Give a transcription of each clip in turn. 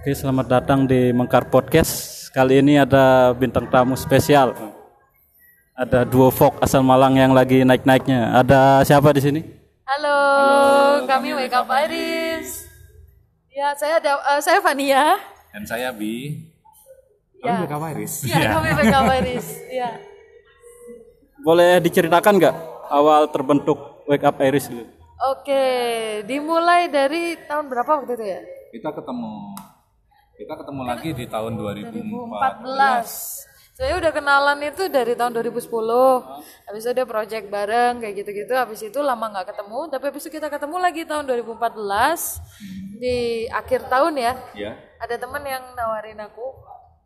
Oke, selamat datang di Mengkar Podcast. Kali ini ada bintang tamu spesial. Ada duo folk asal Malang yang lagi naik-naiknya. Ada siapa di sini? Halo, kami Wake Up Iris. Ya, saya ada eh, saya Fania. Dan saya Bi. Ya. Kamu Iris. Ya, kami Wake Up Iris. Ya. Boleh diceritakan nggak awal terbentuk Wake Up Iris gitu? Oke, dimulai dari tahun berapa waktu itu ya? Kita ketemu kita ketemu lagi di tahun 2014. 2014. Saya udah kenalan itu dari tahun 2010. Habis itu ada project bareng kayak gitu-gitu. Habis itu lama nggak ketemu. Tapi habis itu kita ketemu lagi tahun 2014 di akhir tahun ya. Ya. Ada temen yang nawarin aku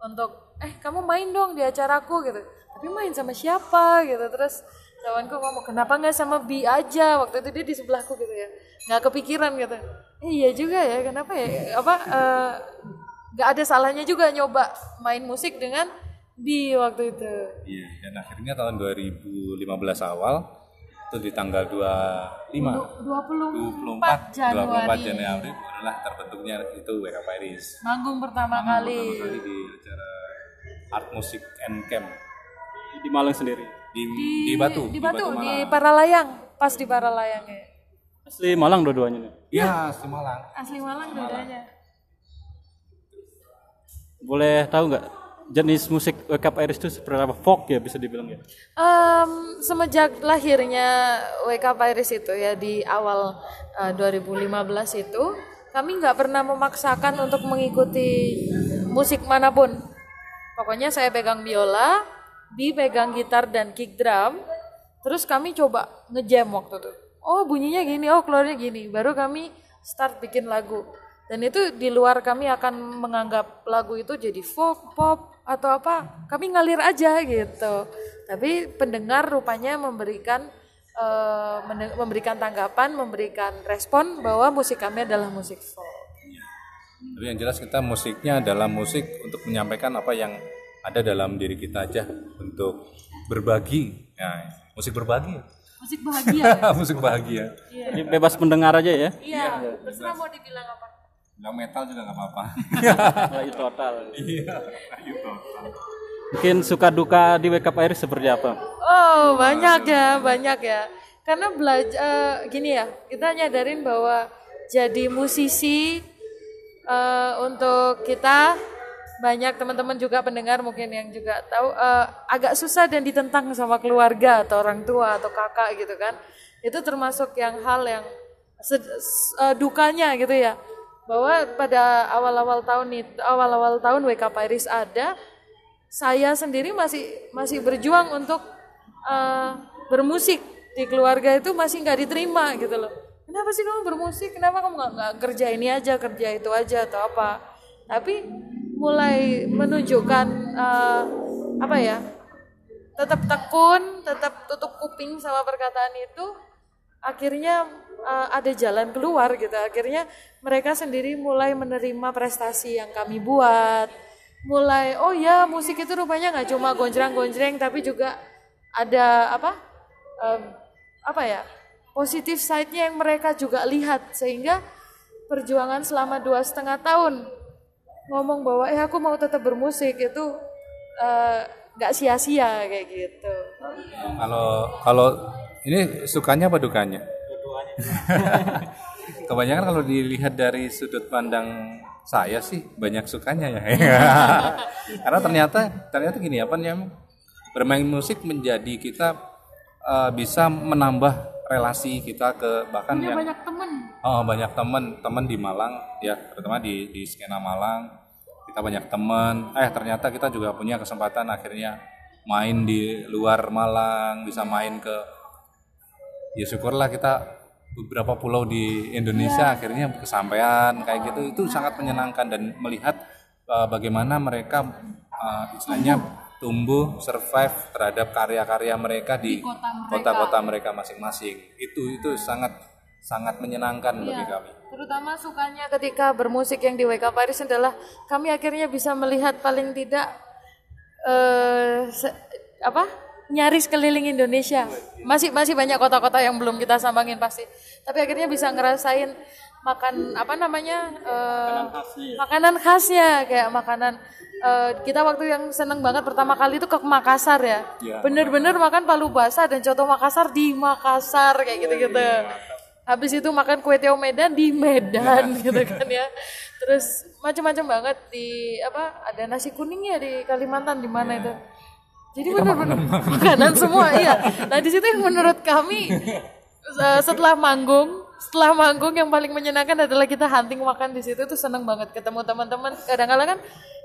untuk eh kamu main dong di acaraku gitu. Tapi main sama siapa gitu. Terus kawanku ngomong kenapa nggak sama Bi aja waktu itu dia di sebelahku gitu ya nggak kepikiran gitu iya juga ya kenapa ya? Apa eh, nggak ada salahnya juga nyoba main musik dengan Bi waktu itu. Iya, dan akhirnya tahun 2015 awal itu di tanggal 25 24 24 Januari. 24 Januari adalah terbentuknya itu WK Iris. manggung pertama Pertama kali. kali di acara Art Music and Camp. Di Malang sendiri. di, di, Batu, di Batu di Malang. Paralayang pas di Paralayangnya Asli Malang dua-duanya nih. Iya, di Malang. asli Malang bedanya Boleh tahu nggak jenis musik Wake Up Iris itu seperti apa? Folk ya bisa dibilang ya. Em, semenjak lahirnya WK Iris itu ya di awal eh, 2015 itu kami nggak pernah memaksakan untuk mengikuti musik mana pun. Pokoknya saya pegang biola, Bi pegang gitar dan kick drum. Terus kami coba ngejam waktu itu. Oh bunyinya gini, oh keluarnya gini. Baru kami start bikin lagu. Dan itu di luar kami akan menganggap lagu itu jadi folk, pop, atau apa. Kami ngalir aja gitu. Tapi pendengar rupanya memberikan mende- memberikan tanggapan, memberikan respon bahwa musik kami adalah musik folk. Tapi yang jelas kita musiknya adalah musik untuk menyampaikan apa yang ada dalam diri kita aja untuk berbagi. Nah, musik berbagi. Musik bahagia. musik bahagia. Jadi bebas pendengar aja ya. Iya, terserah mau dibilang apa. Bilang metal juga nggak apa-apa. Lagi total. Iya, itu. Mungkin suka duka di Wake Up Iris seperti apa? Oh, banyak ya, banyak ya. Karena belajar gini ya, kita nyadarin bahwa jadi musisi eh, untuk kita banyak teman-teman juga pendengar mungkin yang juga tahu eh, agak susah dan ditentang sama keluarga atau orang tua atau kakak gitu kan. Itu termasuk yang hal yang eh, dukanya gitu ya. Bahwa pada awal-awal tahun itu awal-awal tahun WK Iris ada saya sendiri masih masih berjuang untuk eh, bermusik di keluarga itu masih nggak diterima gitu loh. Kenapa sih kamu bermusik? Kenapa kamu nggak kerja ini aja, kerja itu aja atau apa? Tapi mulai menunjukkan eh, apa ya? Tetap tekun, tetap tutup kuping sama perkataan itu. Akhirnya eh, ada jalan keluar gitu. Akhirnya mereka sendiri mulai menerima prestasi yang kami buat mulai oh ya musik itu rupanya nggak cuma gonjreng-gonjreng tapi juga ada apa em, apa ya positif side-nya yang mereka juga lihat sehingga perjuangan selama dua setengah tahun ngomong bahwa eh aku mau tetap bermusik itu eh, nggak sia-sia kayak gitu Kalau kalau ini sukanya apa dukanya? Kebanyakan kalau dilihat dari sudut pandang saya sih banyak sukanya ya. Karena ternyata ternyata gini apa namanya bermain musik menjadi kita eh, bisa menambah relasi kita ke bahkan punya yang banyak temen Oh, banyak teman, teman di Malang ya, terutama di di skena Malang. Kita banyak teman. Eh, ternyata kita juga punya kesempatan akhirnya main di luar Malang, bisa main ke ya syukurlah kita beberapa pulau di Indonesia akhirnya kesampaian kayak gitu. Itu sangat menyenangkan dan melihat uh, bagaimana mereka uh, istilahnya tumbuh survive terhadap karya-karya mereka di kota-kota mereka masing-masing. Itu itu sangat sangat menyenangkan bagi Iya. kami. Terutama sukanya ketika bermusik yang di Wake Up Paris adalah kami akhirnya bisa melihat paling tidak eh se- apa nyaris keliling Indonesia. Masih masih banyak kota-kota yang belum kita sambangin pasti. Tapi akhirnya bisa ngerasain makan apa namanya eh, khasnya ya. makanan khasnya kayak makanan eh, kita waktu yang seneng banget pertama kali itu ke Makassar ya. Iya. bener-bener makan palu basah dan coto Makassar di Makassar kayak gitu-gitu. habis itu makan kue tiaw Medan di Medan gitu kan ya. Terus macam-macam banget di apa ada nasi kuning ya di Kalimantan di mana itu. Jadi benar-benar makanan semua iya. Nah di situ yang menurut kami eh, setelah manggung setelah manggung yang paling menyenangkan adalah kita hunting makan di situ tuh seneng banget ketemu teman-teman. Kadang-kadang kan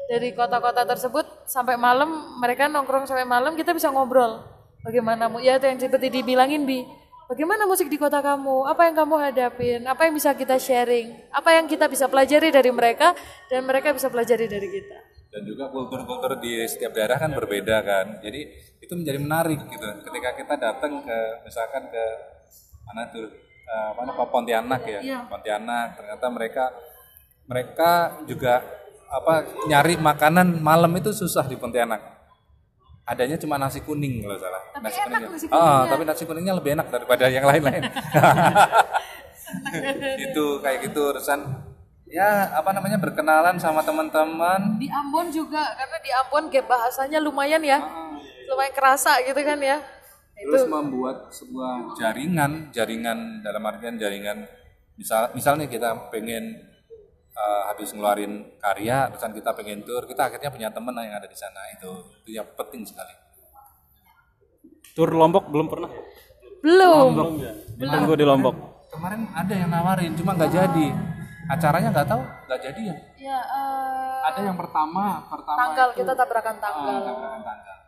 dari kota-kota tersebut sampai malam mereka nongkrong sampai malam kita bisa ngobrol. Bagaimana ya itu yang seperti dibilangin bi. Bagaimana musik di kota kamu? Apa yang kamu hadapin? Apa yang bisa kita sharing? Apa yang kita bisa pelajari dari mereka? Dan mereka bisa pelajari dari kita. Dan juga kultur-kultur di setiap daerah kan berbeda kan. Jadi itu menjadi menarik gitu. Ketika kita datang ke misalkan ke mana tuh eh, mana Pontianak ya. Iya. Pontianak ternyata mereka mereka juga apa nyari makanan malam itu susah di Pontianak. Adanya cuma nasi kuning kalau salah. Tapi nasi enak kuningnya. nasi Ah, tapi nasi kuningnya lebih enak daripada yang lain-lain. Itu kayak gitu urusan. Ya apa namanya berkenalan sama teman-teman. Di Ambon juga karena di Ambon gap bahasanya lumayan ya. Lumayan kerasa gitu kan ya. Itu terus membuat sebuah jaringan jaringan dalam artian jaringan. Misal misalnya kita pengen eh, habis ngeluarin karya terusan kita pengen tour kita akhirnya punya teman yang ada di sana itu itu yang penting sekali. Tur Lombok belum pernah. belum. Belum. Ya. Ditunggu di Lombok. kemarin ada yang nawarin cuma nggak jadi. Acaranya nggak tahu nggak jadi ya? Ya eh, ada yang pertama pertama tanggal kita tabrakan tanggal. Ah, tabrakan tanggal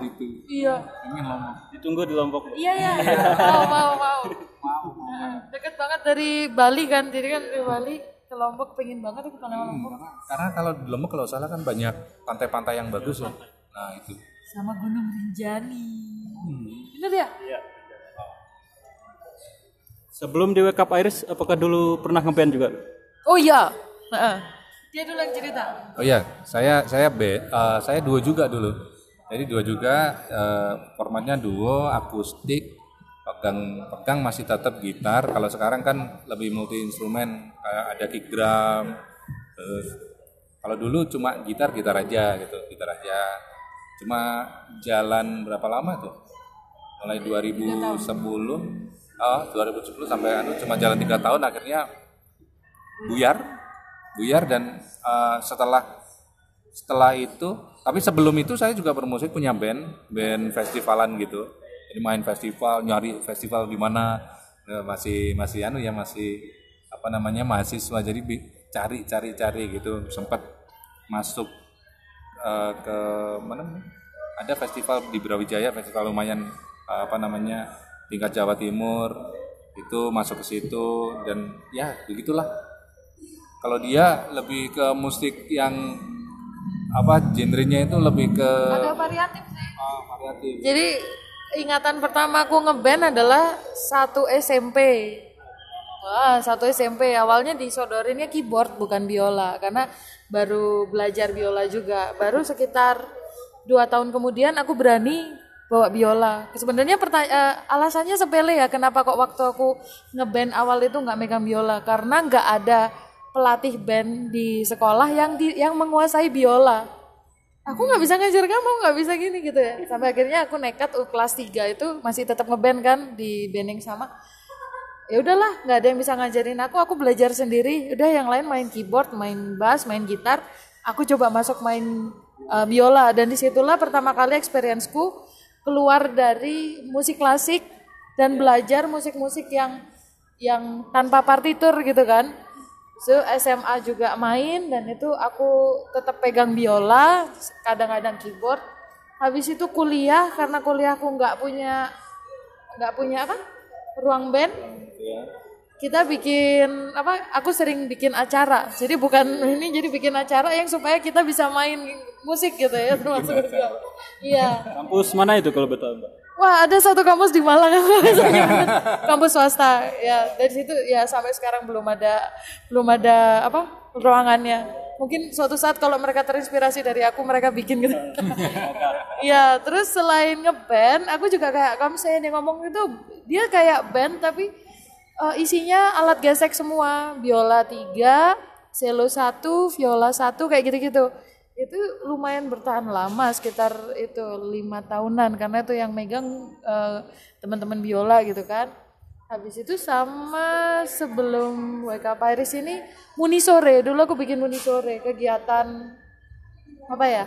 itu. Iya. Ingin ngomong Ditunggu di Lombok. iya iya mau mau mau. Mau mau. deket banget dari Bali kan. Jadi kan dari Bali ke Lombok pengen banget aku kalau Lombok. karena, karena kalau di Lombok kalau salah kan banyak pantai-pantai yang bagus ya. Nah itu. Sama Gunung Rinjani. Bener ya? Sebelum di Wake Up Iris, apakah dulu pernah ngeband juga? oh iya. Heeh. dia dulu yang cerita. Oh iya, saya saya be, eh, saya duo juga dulu. Jadi duo juga eh, formatnya duo akustik pegang pegang masih tetap gitar. Kalau sekarang kan lebih multi instrumen kayak ada kick drum. Terus kalau dulu cuma gitar gitar aja gitu, gitar aja. Cuma jalan berapa lama tuh? Mulai 2010, oh 2010 sampai anu cuma jalan tiga tahun akhirnya buyar buyar dan eh, setelah setelah itu tapi sebelum itu saya juga bermusik punya band band festivalan gitu. Jadi main festival nyari festival di mana Eh, masih masih anu ya masih apa namanya mahasiswa. Jadi cari cari cari gitu. Sempat masuk eh, ke mana ada festival di Brawijaya festival lumayan eh, apa namanya tingkat Jawa Timur. Itu masuk ke situ dan ya begitulah. Kalau dia lebih ke musik yang apa genrenya itu lebih ke agak variatif sih ah, variatif Jadi ingatan pertama aku ngeband adalah satu SMP. Wah, satu SMP awalnya disodorinnya keyboard bukan biola karena baru belajar biola juga. Baru sekitar dua tahun kemudian aku berani bawa biola. Sebenarnya pertanya- eh, alasannya sepele ya kenapa kok waktu aku ngeband awal itu nggak megang biola karena nggak ada pelatih band di sekolah yang di, yang menguasai biola. Aku nggak bisa ngajar kamu nggak bisa gini gitu ya. Sampai akhirnya aku nekat uh, kelas 3 itu masih tetap ngeband kan di band yang sama. Ya udahlah nggak ada yang bisa ngajarin aku. Aku belajar sendiri. Udah yang lain main keyboard main bass main gitar. Aku coba masuk main uh, biola. Dan di situlah pertama kali experienceku keluar dari musik klasik dan belajar musik-musik yang yang tanpa partitur gitu kan So SMA juga main dan itu aku tetap pegang biola, kadang-kadang keyboard. Habis itu kuliah karena kuliahku nggak punya nggak punya apa ruang band. Kita bikin apa? Aku sering bikin acara. Jadi bukan ini jadi bikin acara yang supaya kita bisa main musik gitu ya termasuk Iya. Kampus mana itu kalau betul Mbak? Wah ada satu kampus di Malang. Kampus swasta. Ya dari situ ya sampai sekarang belum ada belum ada apa ruangannya. Mungkin suatu saat kalau mereka terinspirasi dari aku mereka bikin gitu. Ya terus selain ngeband aku juga kayak kamu saya yang ngomong itu dia kayak band tapi Eh, isinya alat gesek semua, biola tiga, cello satu, viola satu, kayak gitu-gitu. Itu lumayan bertahan lama, sekitar itu lima tahunan, karena itu yang megang eh, teman-teman biola gitu kan. Habis itu sama sebelum WK Pairis ini Muni sore, dulu aku bikin Muni sore, kegiatan apa ya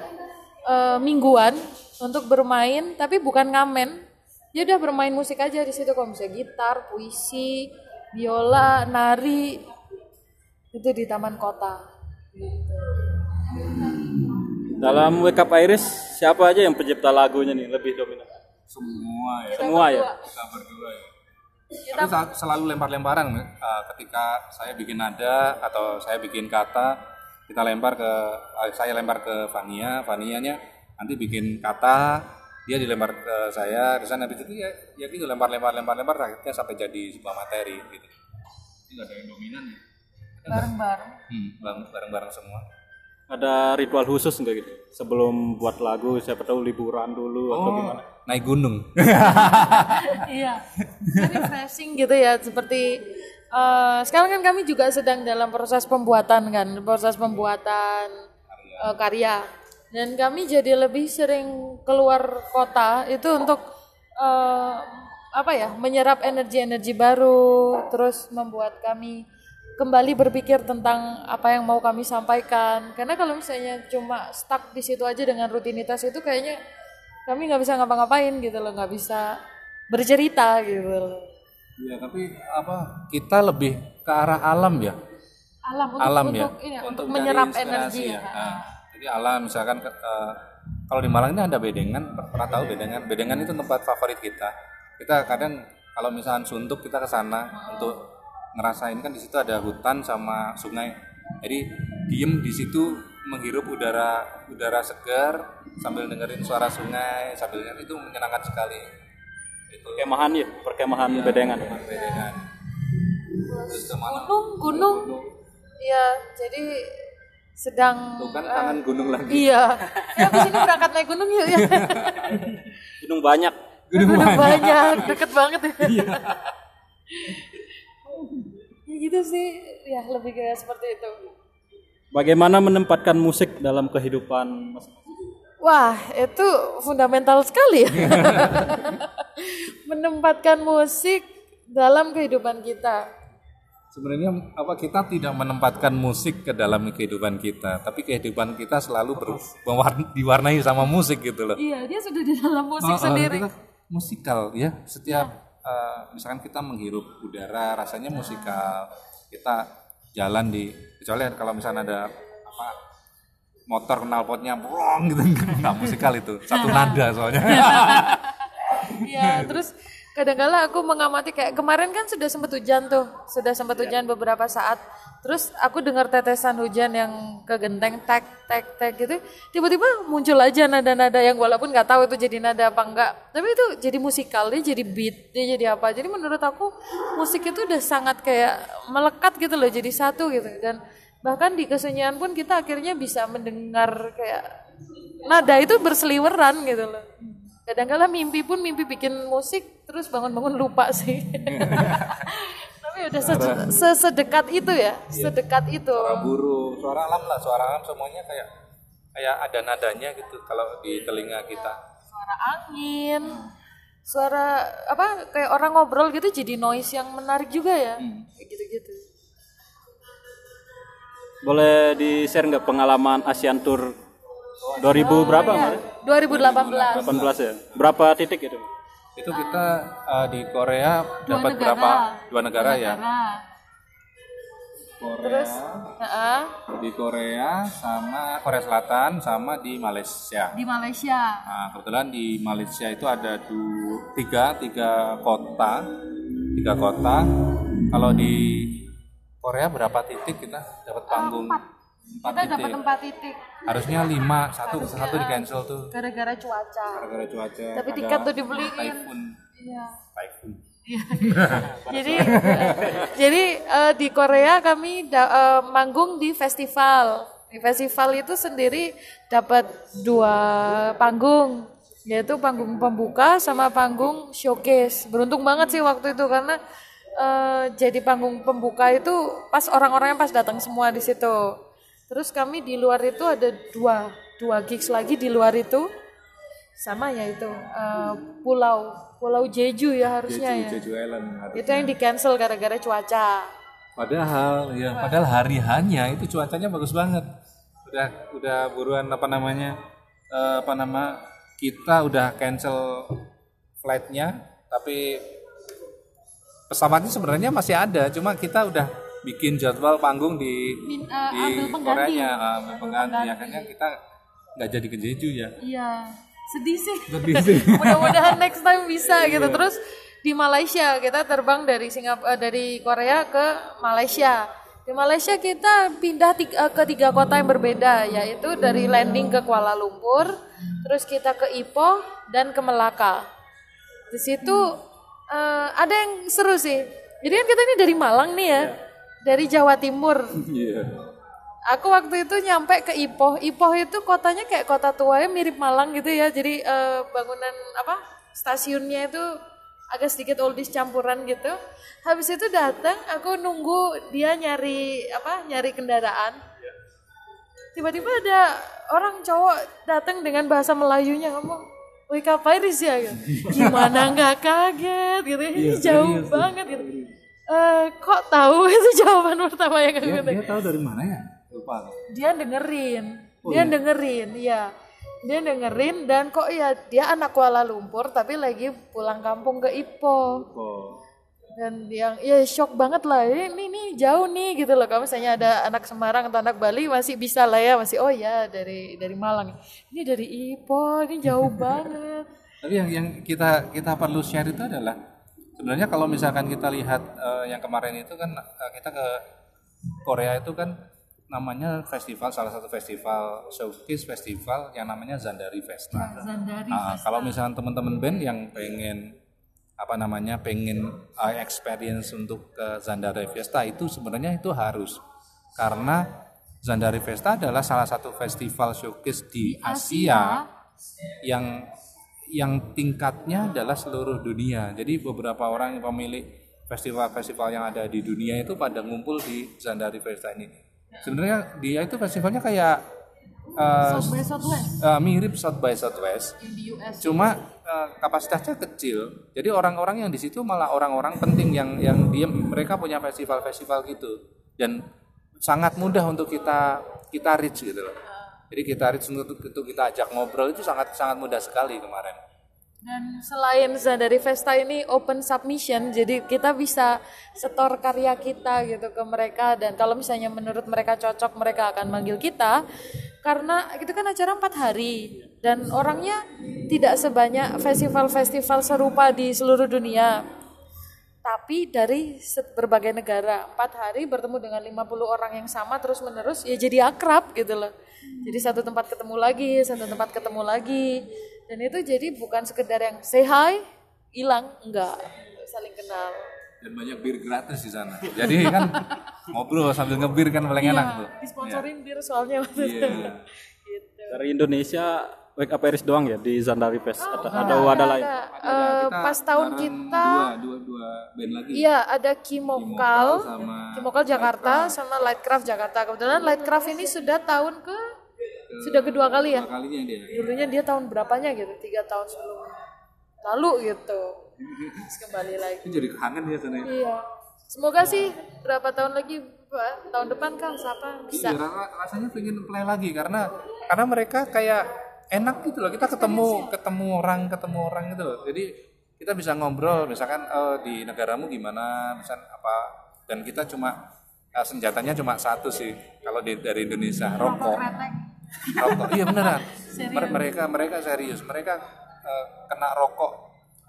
eh, mingguan untuk bermain tapi bukan ngamen. Ya udah bermain musik aja di situ kalau misalnya gitar puisi biola nari itu di taman kota Dalam Wake Up Iris siapa aja yang pencipta lagunya nih lebih dominan? Semua ya. Semua ya. Kita berdua ya. Tapi sa- selalu lempar-lemparan eh, ketika saya bikin nada atau saya bikin kata, kita lempar ke eh, saya lempar ke Vania, Vanianya nanti bikin kata, dia dilempar ke saya, di sana habis itu ya ya gitu lempar-lempar lempar-lempar akhirnya sampai jadi sebuah materi gitu. Ini ada yang dominan ya. bareng-bareng Hmm, bareng-bareng semua. Ada ritual khusus enggak gitu? Sebelum buat lagu siapa tahu liburan dulu atau gimana? Naik gunung. iya refreshing gitu ya seperti eh, sekarang kan kami juga sedang dalam proses pembuatan kan proses pembuatan eh, karya dan kami jadi lebih sering keluar kota itu untuk eh, apa ya menyerap energi-energi baru terus membuat kami kembali berpikir tentang apa yang mau kami sampaikan. Karena kalau misalnya cuma stuck di situ aja dengan rutinitas itu kayaknya kami nggak bisa ngapa-ngapain gitu loh nggak bisa bercerita gitu loh. Iya, tapi apa kita lebih ke arah alam ya. alam untuk, alam ya? untuk, ini, untuk untuk menyerap energi ya. ya. Nah, jadi alam misalkan eh, kalau di Malang ini ada bedengan pernah tahu bedengan. bedengan? Itu tempat favorit kita. Kita kadang kalau misalkan suntuk kita ke sana untuk ngerasain kan di situ ada hutan sama sungai. Jadi diem di situ menghirup udara udara segar sambil dengerin suara sungai sambil itu menyenangkan sekali. Itu. Kemahan ya, perkemahan bedengan. bedengan. Terus ke gunung gunung. iya jadi sedang tuh kan kangen gunung lagi. iya. Ya abis ini berangkat naik gunung yuk ya. Gunung banyak. gunung banyak deket banget ya. Iya. ya gitu sih ya lebih kayak seperti itu Bagaimana menempatkan musik dalam kehidupan? Wah, itu fundamental sekali ya. Menempatkan musik dalam kehidupan kita. Sebenarnya apa kita tidak menempatkan musik ke dalam kehidupan kita, tapi kehidupan kita selalu ber, diwarnai sama musik gitu loh. Iya, dia sudah di dalam musik Oh, oh, sendiri. kita musikal ya, setiap eh, misalkan kita menghirup udara rasanya musikal. Kita jalan di kecuali kalau misalnya ada apa motor knalpotnya brong gitu nggak musikal itu satu nada soalnya Iya, terus kadang-kala aku mengamati kayak kemarin kan sudah sempat hujan tuh, sudah sempat hujan beberapa saat. Terus aku dengar tetesan hujan yang ke genteng tek tek tek gitu. Tiba-tiba muncul aja nada-nada yang walaupun nggak tahu itu jadi nada apa enggak. Tapi itu jadi musikal, dia jadi beat, dia jadi apa. Jadi menurut aku musik itu udah sangat kayak melekat gitu loh, jadi satu gitu. Dan bahkan di kesunyian pun kita akhirnya bisa mendengar kayak nada itu berseliweran gitu loh. Kadang-kala mimpi pun mimpi bikin musik terus bangun-bangun lupa sih. Tapi udah se- se- sedekat itu ya, sedekat itu. suara burung suara alam lah suara alam semuanya kayak kayak ada nadanya gitu kalau di telinga kita Suara angin, suara apa kayak orang ngobrol gitu jadi noise yang menarik juga ya. Kayak gitu-gitu. Boleh di-share nggak pengalaman Asian Tour 2000 berapa kemarin? 2018. 18 ya. Berapa titik itu? itu kita eh, di Korea Dua dapat negara. berapa dua negara ya Nah, Korea terus heeh, di Korea sama Korea Selatan sama di Malaysia di Malaysia. Nah, kebetulan di Malaysia itu ada du- tiga, tiga kota, tiga kota. Kalau di Korea berapa titik kita dapat panggung? Empat Kita dapat tempat titik Harusnya lima, satu satu di cancel tuh. gara-gara cuaca. Gara-gara cuaca. Tapi tiket tuh dibeliin. Typhoon, Iya. typhoon. jadi jadi eh, di Korea kami da- eh, manggung di festival. Di festival itu sendiri dapat dua panggung, yaitu panggung pembuka sama panggung showcase. Beruntung banget sih waktu itu karena eh, jadi panggung pembuka itu pas orang-orangnya pas datang semua di situ. Terus kami di luar itu ada dua dua gigs lagi di luar itu sama ya itu eh, pulau pulau Jeju ya harusnya ya. Jeju Island Itu yang di cancel gara-gara cuaca. Padahal ya, padahal hari hanya itu cuacanya bagus banget. Udah udah buruan apa namanya? eh, apa nama? Kita udah cancel flightnya, tapi pesawatnya sebenarnya masih ada, cuma kita udah bikin jadwal panggung di Min- eh, di. Koreanya, eh, ambil pengganti. Akhirnya kita nggak jadi ke Jeju ya. Iya, sedih sih. Sedih sih. Mudah-mudahan next time bisa gitu. Terus di Malaysia kita terbang dari Singapura dari Korea ke Malaysia. Di Malaysia kita pindah ti- eh, ke tiga kota yang berbeda, yaitu dari landing ke Kuala Lumpur, terus kita ke Ipoh dan ke Melaka. Di situ eh, ada yang seru sih. Jadi kan kita ini dari Malang nih ya, dari Jawa Timur. Iya. Aku waktu itu nyampe ke Ipoh. Ipoh itu kotanya kayak kota tua ya mirip Malang gitu ya. Jadi eh, bangunan apa stasiunnya itu agak sedikit oldies campuran gitu. Habis itu datang, aku nunggu dia nyari apa nyari kendaraan. Tiba-tiba ada orang cowok datang dengan bahasa Melayunya ngomong, "Wih kapairis ya?" Gitu. Gimana nggak kaget gitu. Ini jauh banget gitu. Eh, kok tahu? Itu jawaban pertama yang aku Dia, dia tahu dari mana ya? Lupa. dia dengerin. Dia dengerin ya dia dengerin dan kok ya dia anak Kuala Lumpur tapi lagi pulang kampung ke Ipoh. Oh. dan yang ya shock banget lah. Ini, ini, ini jauh nih gitu loh. Kalau misalnya ada anak Semarang atau anak Bali masih bisa lah ya. Masih oh ya dari dari Malang. Ini dari Ipoh ini jauh banget. Tapi yang yang kita kita perlu share itu adalah sebenarnya kalau misalkan kita lihat eh, yang kemarin itu kan eh, kita ke Korea itu kan namanya festival salah satu festival showcase festival yang namanya Zandari Festa. Zandari Ah, kalau misalkan teman-teman band yang pengen apa namanya pengen uh, experience untuk ke Zandari Festa itu sebenarnya itu harus. Karena Zandari Festa adalah salah satu festival showcase di Asia, yang yang tingkatnya adalah seluruh dunia. Jadi beberapa orang yang pemilik festival-festival yang ada di dunia itu pada ngumpul di Zandari Festa ini. Sebenarnya dia itu festivalnya kayak uh, South by Southwest. uh, mirip South by Southwest. Yang di US cuma eh, kapasitasnya kecil. Jadi orang-orang yang di situ malah orang-orang penting yang yang dia mereka punya festival-festival gitu. Dan sangat mudah untuk kita kita reach gitu loh jadi reach untuk, kita ajak ngobrol itu sangat sangat mudah sekali kemarin Dan selain dari Vesta ini open submission, jadi kita bisa setor karya kita gitu ke mereka dan kalau misalnya menurut mereka cocok, mereka akan manggil kita. Karena itu kan acara empat hari dan orangnya tidak sebanyak festival-festival serupa di seluruh dunia. Tapi dari berbagai negara, empat hari bertemu dengan 50 orang yang sama terus menerus, ya jadi akrab gitu loh. Jadi satu tempat ketemu lagi, satu tempat ketemu lagi. Dan itu jadi bukan sekedar yang say hi, hilang, enggak. Saling kenal. dan banyak bir gratis di sana jadi kan ngobrol sambil ngebir kan paling enak tuh Disponsorin bir soalnya waktu itu. Iya. Gitu. Dari Indonesia Wake Up Iris doang ya di Zandari Fest atau ada Ada, wadah lain. ada. Eh, pas tahun kita, dua dua dua band lagi iya ada Kimokal, Kimokal Jakarta sama Lightcraft Jakarta. Kebetulan Lightcraft ini sudah tahun ke sudah kedua kali ya. kalinya dia Dulunya dia tahun berapanya gitu, tiga tahun sebelum lalu gitu. Terus kembali lagi. itu jadi kangen dia sana Iya. Semoga sih berapa tahun lagi, Pak? tahun depan kan siapa bisa. Iya, ra- rasanya pengen play lagi karena karena mereka kayak enak gitu loh. Kita ketemu ketemu orang ketemu orang gitu loh. Jadi kita bisa ngobrol misalkan eh, di negaramu gimana, misal apa dan kita cuma eh, senjatanya cuma satu sih kalau di, dari Indonesia rokok. Rokok. Iya beneran. Mer- mereka mereka serius. Mereka eh, kena rokok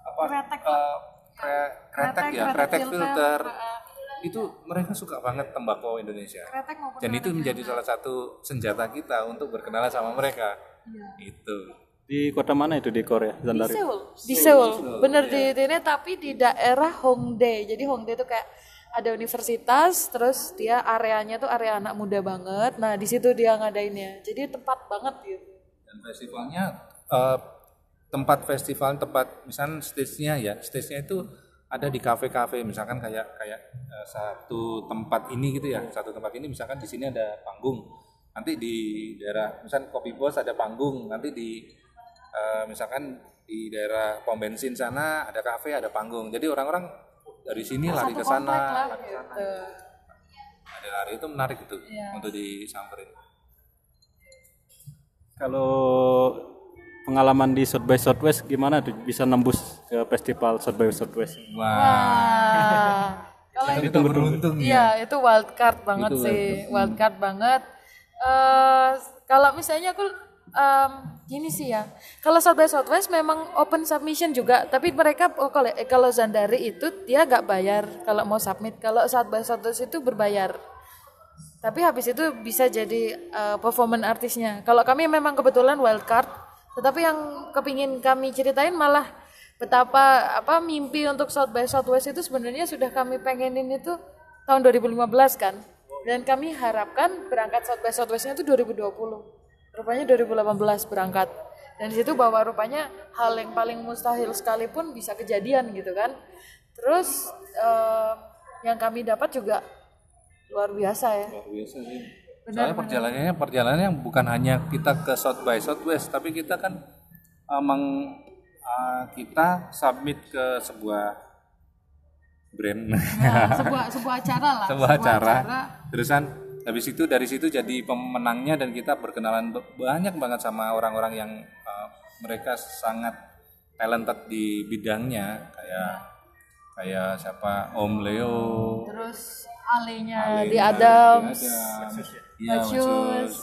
apa Kretek. eh, kre- kretek ya, kretek kretek filter. filter. Itu mereka suka banget tembakau Indonesia Kretek dan itu menjadi salah satu senjata kita untuk berkenalan sama mereka Iya. itu Di kota mana itu di Korea? di Zandari. Seoul. Di Seoul. Bener di, di ini tapi di daerah Hongdae. Jadi Hongdae itu kayak ada universitas, terus dia areanya tuh area anak muda banget. Nah di situ dia ngadainnya. Jadi tepat banget gitu. dan festivalnya eh, tempat festival tempat misalnya stage-nya ya stage-nya itu ada di kafe-kafe misalkan kayak kayak eh, satu tempat ini gitu ya satu tempat ini misalkan di sini ada panggung nanti di daerah misalkan kopi bos ada panggung nanti di eh, misalkan di daerah pom bensin sana ada kafe ada panggung jadi orang-orang dari sini lari ke sana lari ke sana. gitu. ada lari itu menarik itu Iya. untuk disamperin Kalau pengalaman di South by Southwest gimana tuh bisa nembus ke festival South by Southwest? wah Wah. Kalau itu beruntung ya Iya, itu wild card banget sih, wild card banget. Eh kalau misalnya aku em, gini sih ya, kalau South by Southwest memang open submission juga, tapi mereka oh, kalau eh, kalau Zandari itu dia nggak bayar kalau mau submit. Kalau South by Southwest itu berbayar. Tapi habis itu bisa jadi eh, performance artisnya. Kalau kami memang kebetulan wild card, tetapi yang kepingin kami ceritain malah betapa apa mimpi untuk South by Southwest itu sebenarnya sudah kami pengenin itu tahun 2015 kan. Dan kami harapkan berangkat South by Southwestnya itu 2020. Rupanya 2018 berangkat. Dan di situ bahwa rupanya hal yang paling mustahil sekalipun bisa kejadian gitu kan. Terus eh, yang kami dapat juga luar biasa ya. luar biasa sih soalnya perjalanannya perjalanannya bukan hanya kita ke South by Southwest tapi kita kan emang uh, kita submit ke sebuah brand Nah, sebuah sebuah acara lah. sebuah acara terusan habis itu dari situ jadi pemenangnya dan kita berkenalan be- banyak banget sama orang-orang yang uh, mereka sangat talented di bidangnya kayak kayak siapa Om Leo Terus alenya Ale- di Adams. di Adams. Iya. Yus.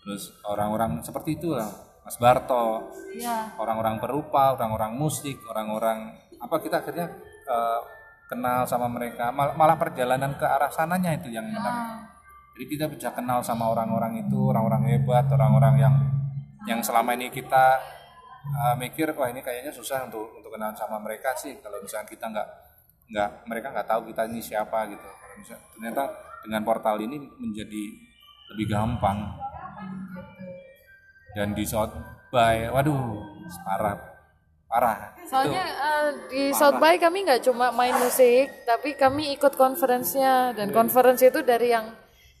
Terus orang-orang seperti itu lah, Mas Barto, Iya. orang-orang perupa, orang-orang musik, orang-orang apa kita akhirnya eh, kenal sama mereka. Mal- malah perjalanan ke arah sananya itu yang menarik. Jadi kita bisa kenal sama orang-orang itu, orang-orang hebat, orang-orang yang yang selama ini kita eh, mikir wah ini kayaknya susah untuk untuk kenal sama mereka sih kalau misalnya kita nggak nggak mereka nggak tahu kita ini siapa gitu. Kalau misalnya ternyata dengan portal ini menjadi lebih gampang dan di South by waduh parah parah. Soalnya eh, di South by kami nggak cuma main musik, tapi kami ikut konferensinya dan konferensi itu dari yang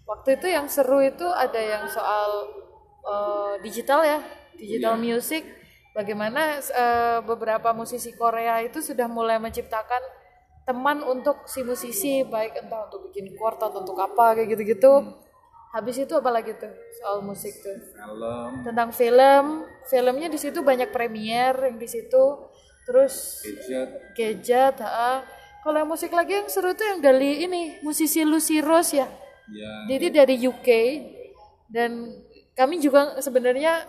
waktu itu yang seru itu ada yang soal eh, digital ya, digital music. Bagaimana eh, beberapa musisi Korea itu sudah mulai menciptakan teman untuk si musisi, baik entah untuk bikin atau untuk apa kayak gitu-gitu. Habis itu apa lagi tuh? Soal musik tuh? film. Tentang film. Filmnya di situ banyak premier yang di situ. Terus gadget. gadget kalau yang musik lagi yang seru tuh yang dari ini musisi Lucy Rose ya. Ya. Dia dari UK dan kami juga sebenarnya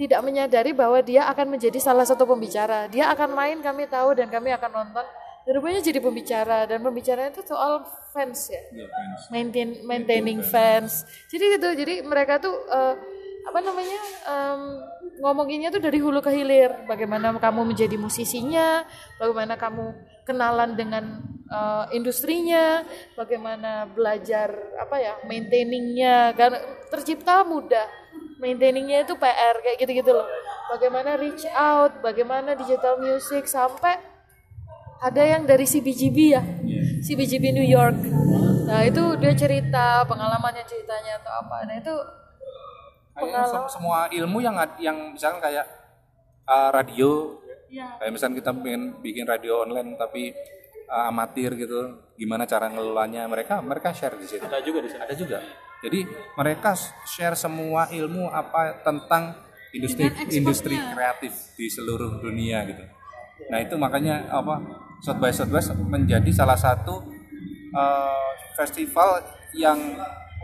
tidak menyadari bahwa dia akan menjadi salah satu pembicara. Dia akan main kami tahu dan kami akan nonton rupanya jadi pembicara dan pembicaranya itu soal fans ya. Ya fans. Maintain maintaining fans. jadi gitu jadi mereka tuh eh, apa namanya em, ngomonginnya tuh dari hulu ke hilir. Bagaimana kamu menjadi musisinya bagaimana kamu kenalan dengan eh, industrinya bagaimana belajar apa ya maintainingnya. Karena tercipta mudah. Maintainingnya itu PR kayak gitu-gitu loh. Bagaimana reach out bagaimana digital music sampai ada yang dari CBGB ya? CBGB New York. Nah itu dia cerita pengalamannya ceritanya atau apa. Nah itu sem- semua ilmu yang yang misalkan kayak uh, radio. Ya kayak misalkan kita pengen bikin radio online tapi uh, amatir gitu gimana cara ngelolanya mereka mereka share di situ. Ada juga di sana. ada juga. Jadi mereka share semua ilmu apa tentang industri industri kreatif di seluruh dunia gitu nah itu makanya apa South by Southwest menjadi salah satu uh, festival yang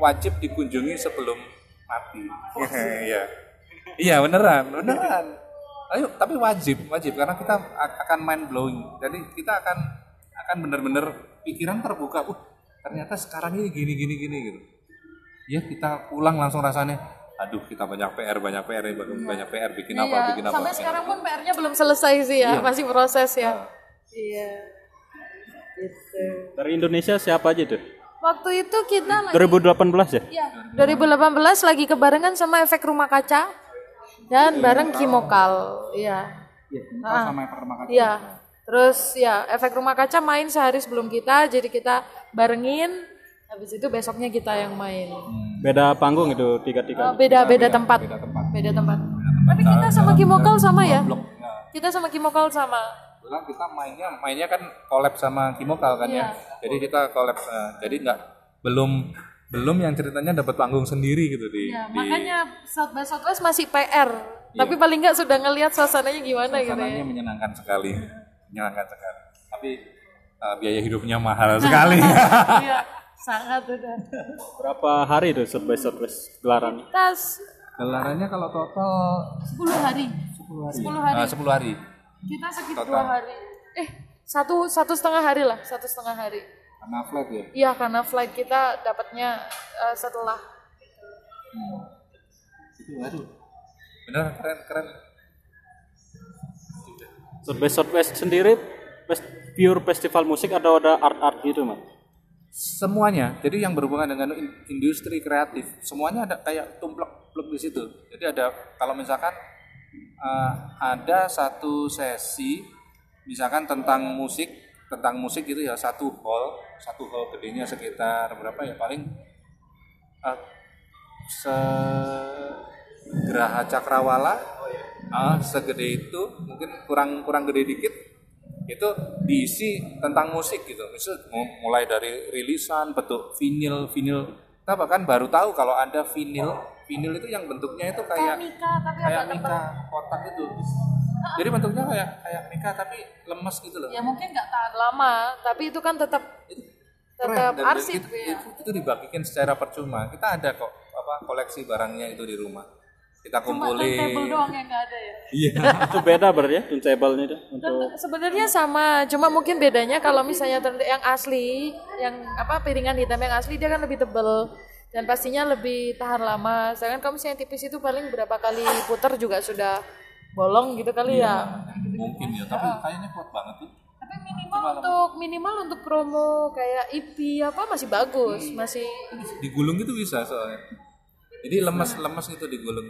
wajib dikunjungi sebelum mati. Iya iya. Beneran beneran. Ayo tapi wajib wajib karena kita akan mind blowing jadi kita akan akan bener-bener pikiran terbuka uh ternyata sekarang ini gini gini gini gitu. Ya kita pulang langsung rasanya aduh kita banyak PR banyak PR ya, banyak, banyak PR bikin apa Iya, bikin apa sampai bikin sekarang pun PR-nya belum selesai sih ya masih proses ya iya gitu Dari Indonesia siapa aja tuh? waktu itu kita lagi 2018 ya? Iya, 2018 lagi kebarengan sama efek rumah kaca dan bareng Kimokal. Iya. apa. sama yang pertama kali Iya. Terus ya efek rumah kaca main sehari sebelum kita, jadi kita barengin. Habis itu besoknya kita yang main. Beda panggung itu tiga-tiga. Oh, beda beda tempat. Beda tempat. Tapi kita sama Kimokal sama ya? Kita sama Kimokal sama. Kebetulan kita mainnya mainnya kan collab sama Kimokal kan Iya. ya. Jadi kita collab eh, jadi nggak belum belum yang ceritanya dapat panggung sendiri gitu di, Ya, di makanya South by Southwest masih PR. Tapi paling nggak sudah ngelihat suasananya gimana gitu ya. sananya menyenangkan sekali. Menyenangkan sekali. Tapi eh, biaya hidupnya mahal sekali. Iya, sangat udah. Berapa hari itu South by Southwest gelaran? Tas Gelarannya kalau total 10 hari. 10 hari. 10 hari. 10 hari. Kita sekitar dua hari. Eh, satu satu setengah hari lah, satu setengah hari. Karena flat ya. Iya, karena flight kita dapatnya eh, setelah. Itu aduh. Bener keren keren. By Southwest sendiri pure festival musik atau ada art-art gitu, Mas? Semuanya. Jadi yang berhubungan dengan in- industri kreatif semuanya ada kayak tumplek-tumplek di situ. Jadi ada kalau misalkan eh, ada satu sesi misalkan tentang musik tentang musik gitu ya satu hall satu hall gedenya sekitar berapa ya paling eh, se Geraha Cakrawala ah, segede itu mungkin kurang kurang gede dikit itu diisi tentang musik gitu. Misal mu- mulai dari rilisan bentuk vinil vinil kita bahkan baru tahu kalau ada vinil vinil itu yang bentuknya itu kayak Mika tapi kayak mika kotak itu. Jadi bentuknya kayak kayak mika tapi lemes gitu loh. Ya mungkin nggak tahan lama, tapi itu kan tetap tetap arsip itu, ya. itu, itu dibagikan secara percuma. Kita ada kok apa koleksi barangnya itu di rumah kita Cuma kumpulin. turntable doang yang nggak ada ya. iya. Itu beda berarti ya turntable-nya itu? Untuk sebenarnya sama, cuma mungkin bedanya kalau misalnya yang asli, yang apa piringan hitam yang asli dia kan lebih tebel. Dan pastinya lebih tahan lama. Sedangkan kalau misalnya tipis itu paling berapa kali puter juga sudah bolong gitu kali ya. mungkin ya. Tapi kayaknya kuat banget tuh Tapi minimal untuk minimal untuk promo kayak IP apa masih bagus, masih digulung itu bisa soalnya. Jadi lemes lemes itu digulung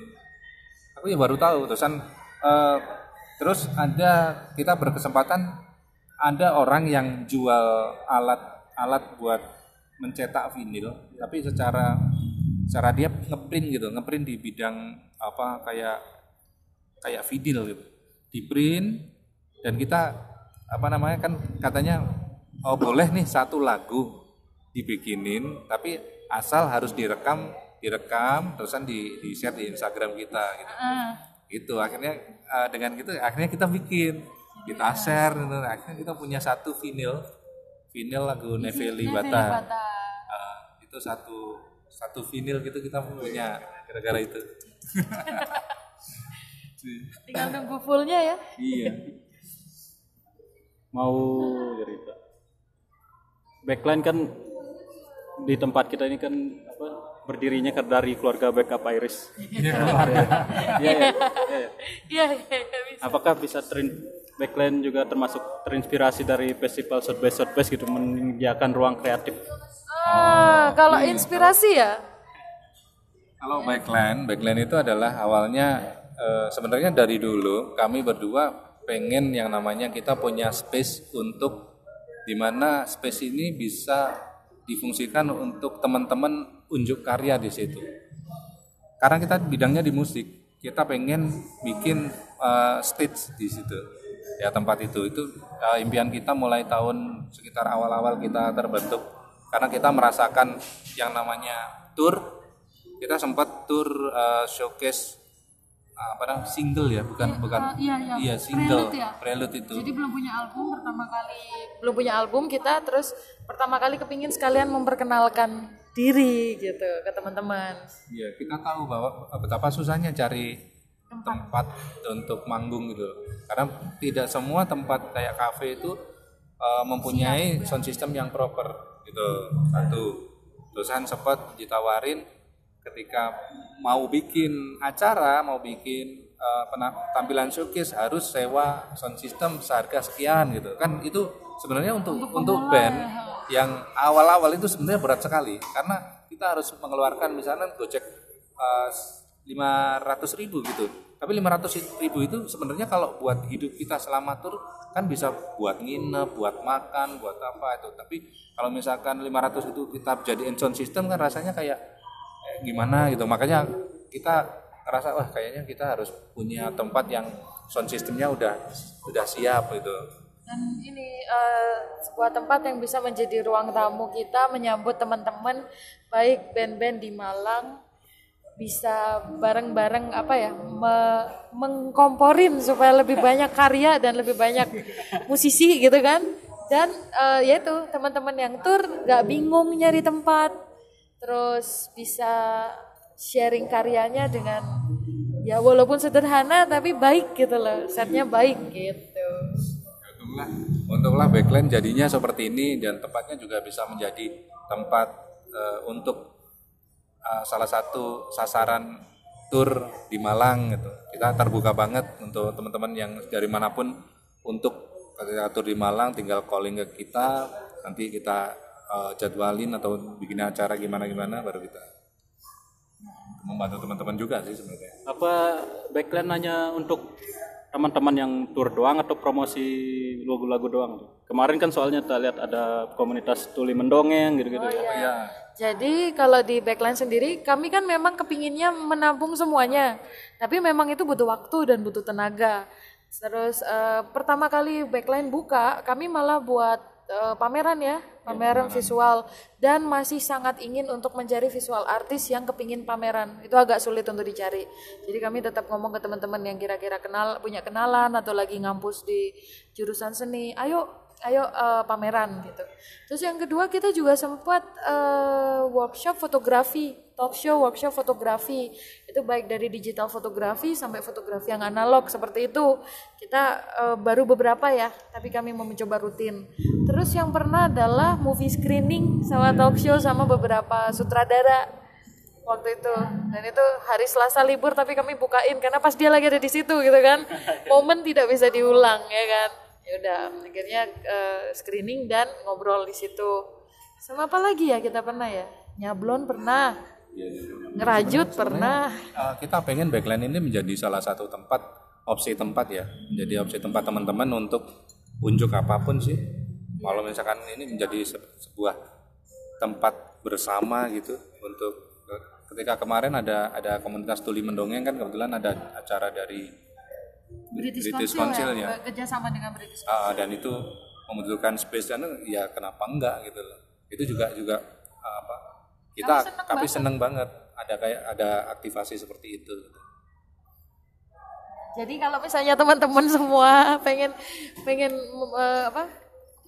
aku ya baru tahu terusan eh, terus ada kita berkesempatan ada orang yang jual alat alat buat mencetak vinil tapi secara secara dia ngeprint gitu ngeprint di bidang apa kayak kayak vinil gitu. Di print dan kita apa namanya kan katanya oh boleh nih satu lagu dibikinin tapi asal harus direkam direkam terusan di di share di Instagram kita gitu. Ah, gitu akhirnya eh, dengan gitu akhirnya kita bikin. Kita share gitu. akhirnya kita punya satu vinyl vinyl lagu Neveli Bata. Bata. Eh, itu satu satu vinyl gitu kita punya gara-gara itu. Tinggal nunggu fullnya ya. iya. Mau cerita. Backline kan di tempat kita ini kan apa berdirinya dari keluarga backup Iris. Iya, iya. Iya, iya. Iya, iya, iya. Apakah bisa terin backline juga termasuk terinspirasi dari festival South by Southwest gitu menyediakan ruang kreatif? Ah, kalau inspirasi ya? Kalau backline, backline itu adalah awalnya eh, sebenarnya dari dulu kami berdua pengen yang namanya kita punya space untuk di mana space ini bisa difungsikan untuk teman-teman unjuk karya di situ. Karena kita bidangnya di musik, kita pengen bikin eh, stage di situ. Ya tempat itu itu eh, impian kita mulai tahun sekitar awal-awal kita terbentuk karena kita merasakan yang namanya tour kita sempat tour uh, showcase uh, apa namanya single ya bukan bukan iya, iya. single Prelude ya? prelude itu Jadi belum punya album pertama kali belum punya album kita terus pertama kali kepingin sekalian memperkenalkan diri gitu ke teman-teman. Iya kita tahu bahwa betapa susahnya cari tempat. untuk manggung gitu karena tidak semua tempat kayak kafe itu uh, mempunyai sound system yang proper gitu. Satu terusan sempat ditawarin ketika mau bikin acara mau bikin uh, tampilan showcase harus sewa sound system seharga sekian gitu. Kan itu sebenarnya untuk untuk, band yang awal-awal itu sebenarnya berat sekali. Karena kita harus mengeluarkan misalnya gojek lima ratus ribu gitu. Tapi 500 ribu itu sebenarnya kalau buat hidup kita selama tur kan bisa buat nginep buat makan buat apa itu. Tapi kalau misalkan 500 itu kita jadiin sound system kan rasanya kayak eh, gimana? gitu. Makanya kita ngerasa wah kayaknya kita harus punya tempat yang sound systemnya udah udah siap gitu. Dan ini eh, sebuah tempat yang bisa menjadi ruang tamu kita menyambut teman-teman baik band-band di Malang bisa bareng-bareng apa ya me- mengkomporin supaya lebih banyak karya dan lebih banyak musisi gitu kan. Dan eh, ya itu teman-teman yang tur nggak bingung nyari tempat terus bisa sharing karyanya dengan ya walaupun sederhana tapi baik gitu loh. Setnya baik gitu. Untunglah untunglah backline jadinya seperti ini dan tempatnya juga bisa menjadi tempat eh, untuk eh, salah satu sasaran tur di Malang gitu. Kita terbuka banget untuk teman-teman yang dari mana pun untuk tur di Malang tinggal calling ke kita nanti kita eh, jadwalin atau bikin acara gimana gimana baru kita membantu teman-teman juga sih sebenarnya Apa backline hanya untuk teman-teman yang tour doang atau promosi lagu-lagu doang? Kemarin kan soalnya kita lihat ada komunitas tuli mendongeng gitu-gitu ya. Iya. Jadi kalau di backline sendiri, kami kan memang kepinginnya menampung semuanya. Tapi memang itu butuh waktu dan butuh tenaga. Terus eh, pertama kali backline buka, kami malah buat eh, pameran ya, pameran visual. Dan masih sangat ingin untuk mencari visual artis yang kepingin pameran. Itu agak sulit untuk dicari. Jadi kami tetap ngomong ke teman-teman yang kira-kira kenal, punya kenalan atau lagi ngampus di jurusan seni. Ayo ayo eh, pameran gitu. Terus yang kedua kita juga sempat eh, workshop fotografi, talk show workshop fotografi. Itu baik dari digital fotografi sampai fotografi yang analog seperti itu. Kita eh, baru beberapa ya, tapi kami mau mencoba rutin. Terus yang pernah adalah movie screening sama talk show sama beberapa sutradara waktu itu dan itu hari Selasa libur tapi kami bukain karena pas dia lagi ada di situ gitu kan momen tidak bisa diulang ya kan ya udah akhirnya eh, screening dan ngobrol di situ. Sama apa lagi ya kita pernah ya? Nyablon pernah ngerajut pernah. Uh, kita pengen backline ini menjadi salah satu tempat opsi tempat ya. Menjadi opsi tempat teman-teman untuk unjuk apa pun sih. Kalau misalkan ini menjadi se- sebuah tempat bersama gitu untuk ketika kemarin ada ada komunitas tuli mendongeng kan kebetulan ada acara dari British, British Council, Council ya. ya kerjasama dengan British Ah, dan itu membutuhkan space dan ya kenapa enggak gitu loh itu juga juga ah, apa kita Kami seneng kami seneng banget ada kayak ada aktivasi seperti itu Jadi kalau misalnya teman-teman semua pengen pengen eh, apa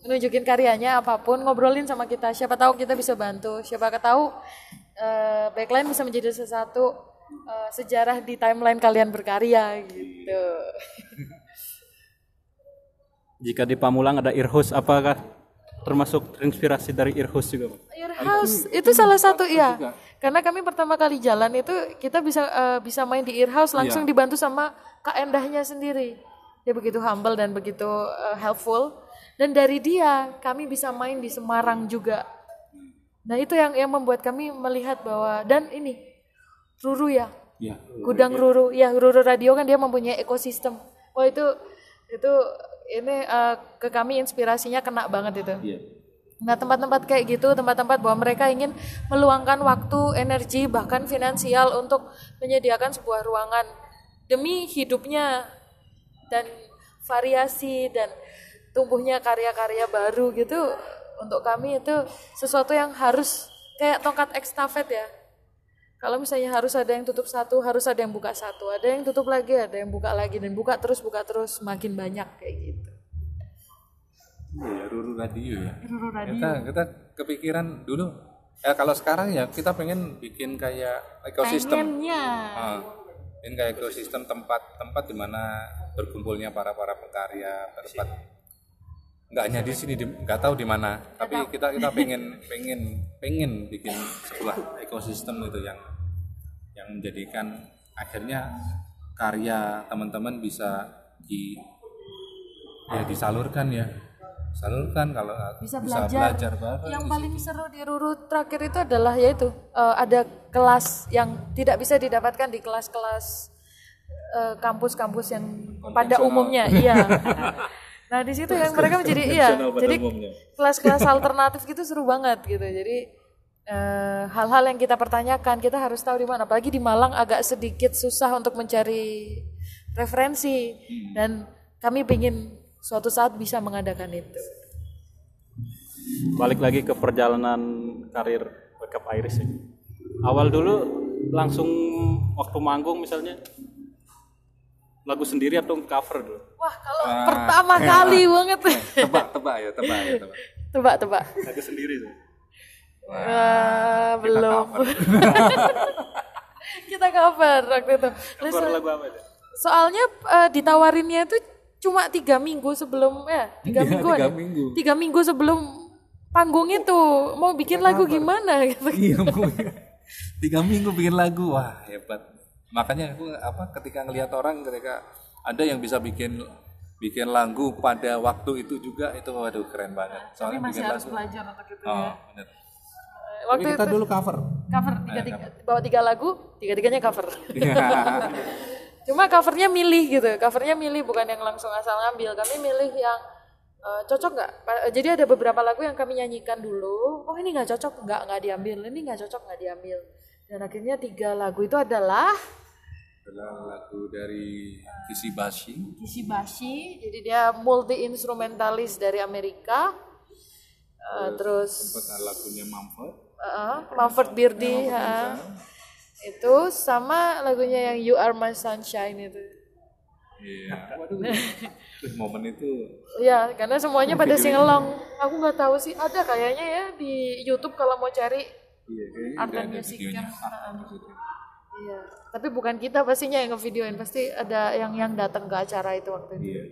menunjukin karyanya apa pun ngobrolin sama kita. Siapa tahu kita bisa bantu. Siapa tahu eh, backline bisa menjadi sesuatu eh, sejarah di timeline kalian berkarya gitu. Jika di Pamulang ada earhouse apakah termasuk terinspirasi dari earhouse juga? Pak? Earhouse itu salah satu ya. Karena kami pertama kali jalan itu kita bisa eh, bisa main di Earhouse langsung dibantu sama Kak Endahnya sendiri. Dia begitu humble dan begitu eh, helpful. Dan dari dia kami bisa main di Semarang juga. Nah itu yang yang membuat kami melihat bahwa dan ini Ruru ya, ya gudang Ruru, ya Ruru Radio kan dia mempunyai ekosistem. Wah itu itu ini eh, ke kami inspirasinya kena banget itu. Nah tempat-tempat kayak gitu, tempat-tempat bahwa mereka ingin meluangkan waktu, energi, bahkan finansial untuk menyediakan sebuah ruangan demi hidupnya dan variasi dan tumbuhnya karya-karya baru gitu. Untuk kami itu sesuatu yang harus kayak tongkat ekstafet ya. Kalau misalnya harus ada yang tutup satu, harus ada yang buka satu, ada yang tutup lagi, ada yang buka lagi dan buka terus buka terus makin banyak kayak gitu. Iya, Ruru Radio ya. Ruru Radio. Kita kita kepikiran dulu. Ya kalau sekarang ya kita pengen bikin kayak ekosistem. Pengennya. Ah, bikin kayak ekosistem tempat-tempat di mana berkumpulnya para para pekarya tempat nggak hanya di sini di- nggak tahu di mana tapi kita kita pengen pengen pengen bikin sebuah ekosistem gitu yang yang menjadikan akhirnya karya teman-teman bisa di ya disalurkan ya salurkan kalau bisa bisa belajar. belajar bareng yang paling seru di Ruru terakhir itu adalah yaitu eh, ada kelas yang tidak bisa didapatkan di kelas-kelas eh, kampus-kampus yang pada umumnya, iya. Nah di situ yang mereka menjadi iya, jadi kelas-kelas alternatif gitu seru banget gitu. Jadi hal-hal yang kita pertanyakan kita harus tahu di mana. Apalagi di Malang agak sedikit susah untuk mencari referensi dan kami ingin suatu saat bisa mengadakan itu. balik lagi ke perjalanan karir Wake Up Iris ya. Awal dulu langsung waktu manggung misalnya lagu sendiri atau cover dulu? Wah kalau pertama kali banget, Tebak, tebak ya, tebak ya, tebak. tebak-tebak. Lagu sendiri tuh. Wah, belum. kita cover waktu itu. Terus, Cover lagu apa itu? soalnya eh, ditawarinnya itu cuma tiga minggu sebelum ya tiga Iya, minggu tiga minggu. tiga minggu sebelum panggung itu mau bikin lagu gimana gitu. Iya, Bu. tiga minggu bikin lagu, wah hebat. Makanya aku apa ketika ngelihat orang ketika ada yang bisa bikin bikin lagu pada waktu itu juga itu waduh keren banget. Soalnya bikin lagu. belajar untuk itu Oh, bener. Waktu Tapi kita dulu cover. cover tiga, tiga bawa tiga lagu tiga tiganya cover. Cuma covernya milih gitu, covernya milih bukan yang langsung asal ngambil. Kami milih yang eh, cocok nggak? Pa- Jadi ada beberapa lagu yang kami nyanyikan dulu. Oh ini nggak cocok, nggak nggak diambil. Ini nggak cocok, nggak diambil. Dan akhirnya tiga lagu itu adalah adalah lagu dari Kisi Bashi. Kishibashi. Jadi dia multi instrumentalis dari Amerika. Eh, terus Sempat lagunya Mumford. Uh, Mumford Beardy, ha. itu sama lagunya yang You Are My Sunshine itu. Iya. Waduh. Momen itu Ya, karena semuanya pada singelong. Aku nggak tahu sih, ada kayaknya ya di YouTube kalau mau cari iya kayaknya art and music. Iya, tapi bukan kita pastinya yang ngevideoin, pasti ada yang yang datang ke acara itu waktu itu. Iya.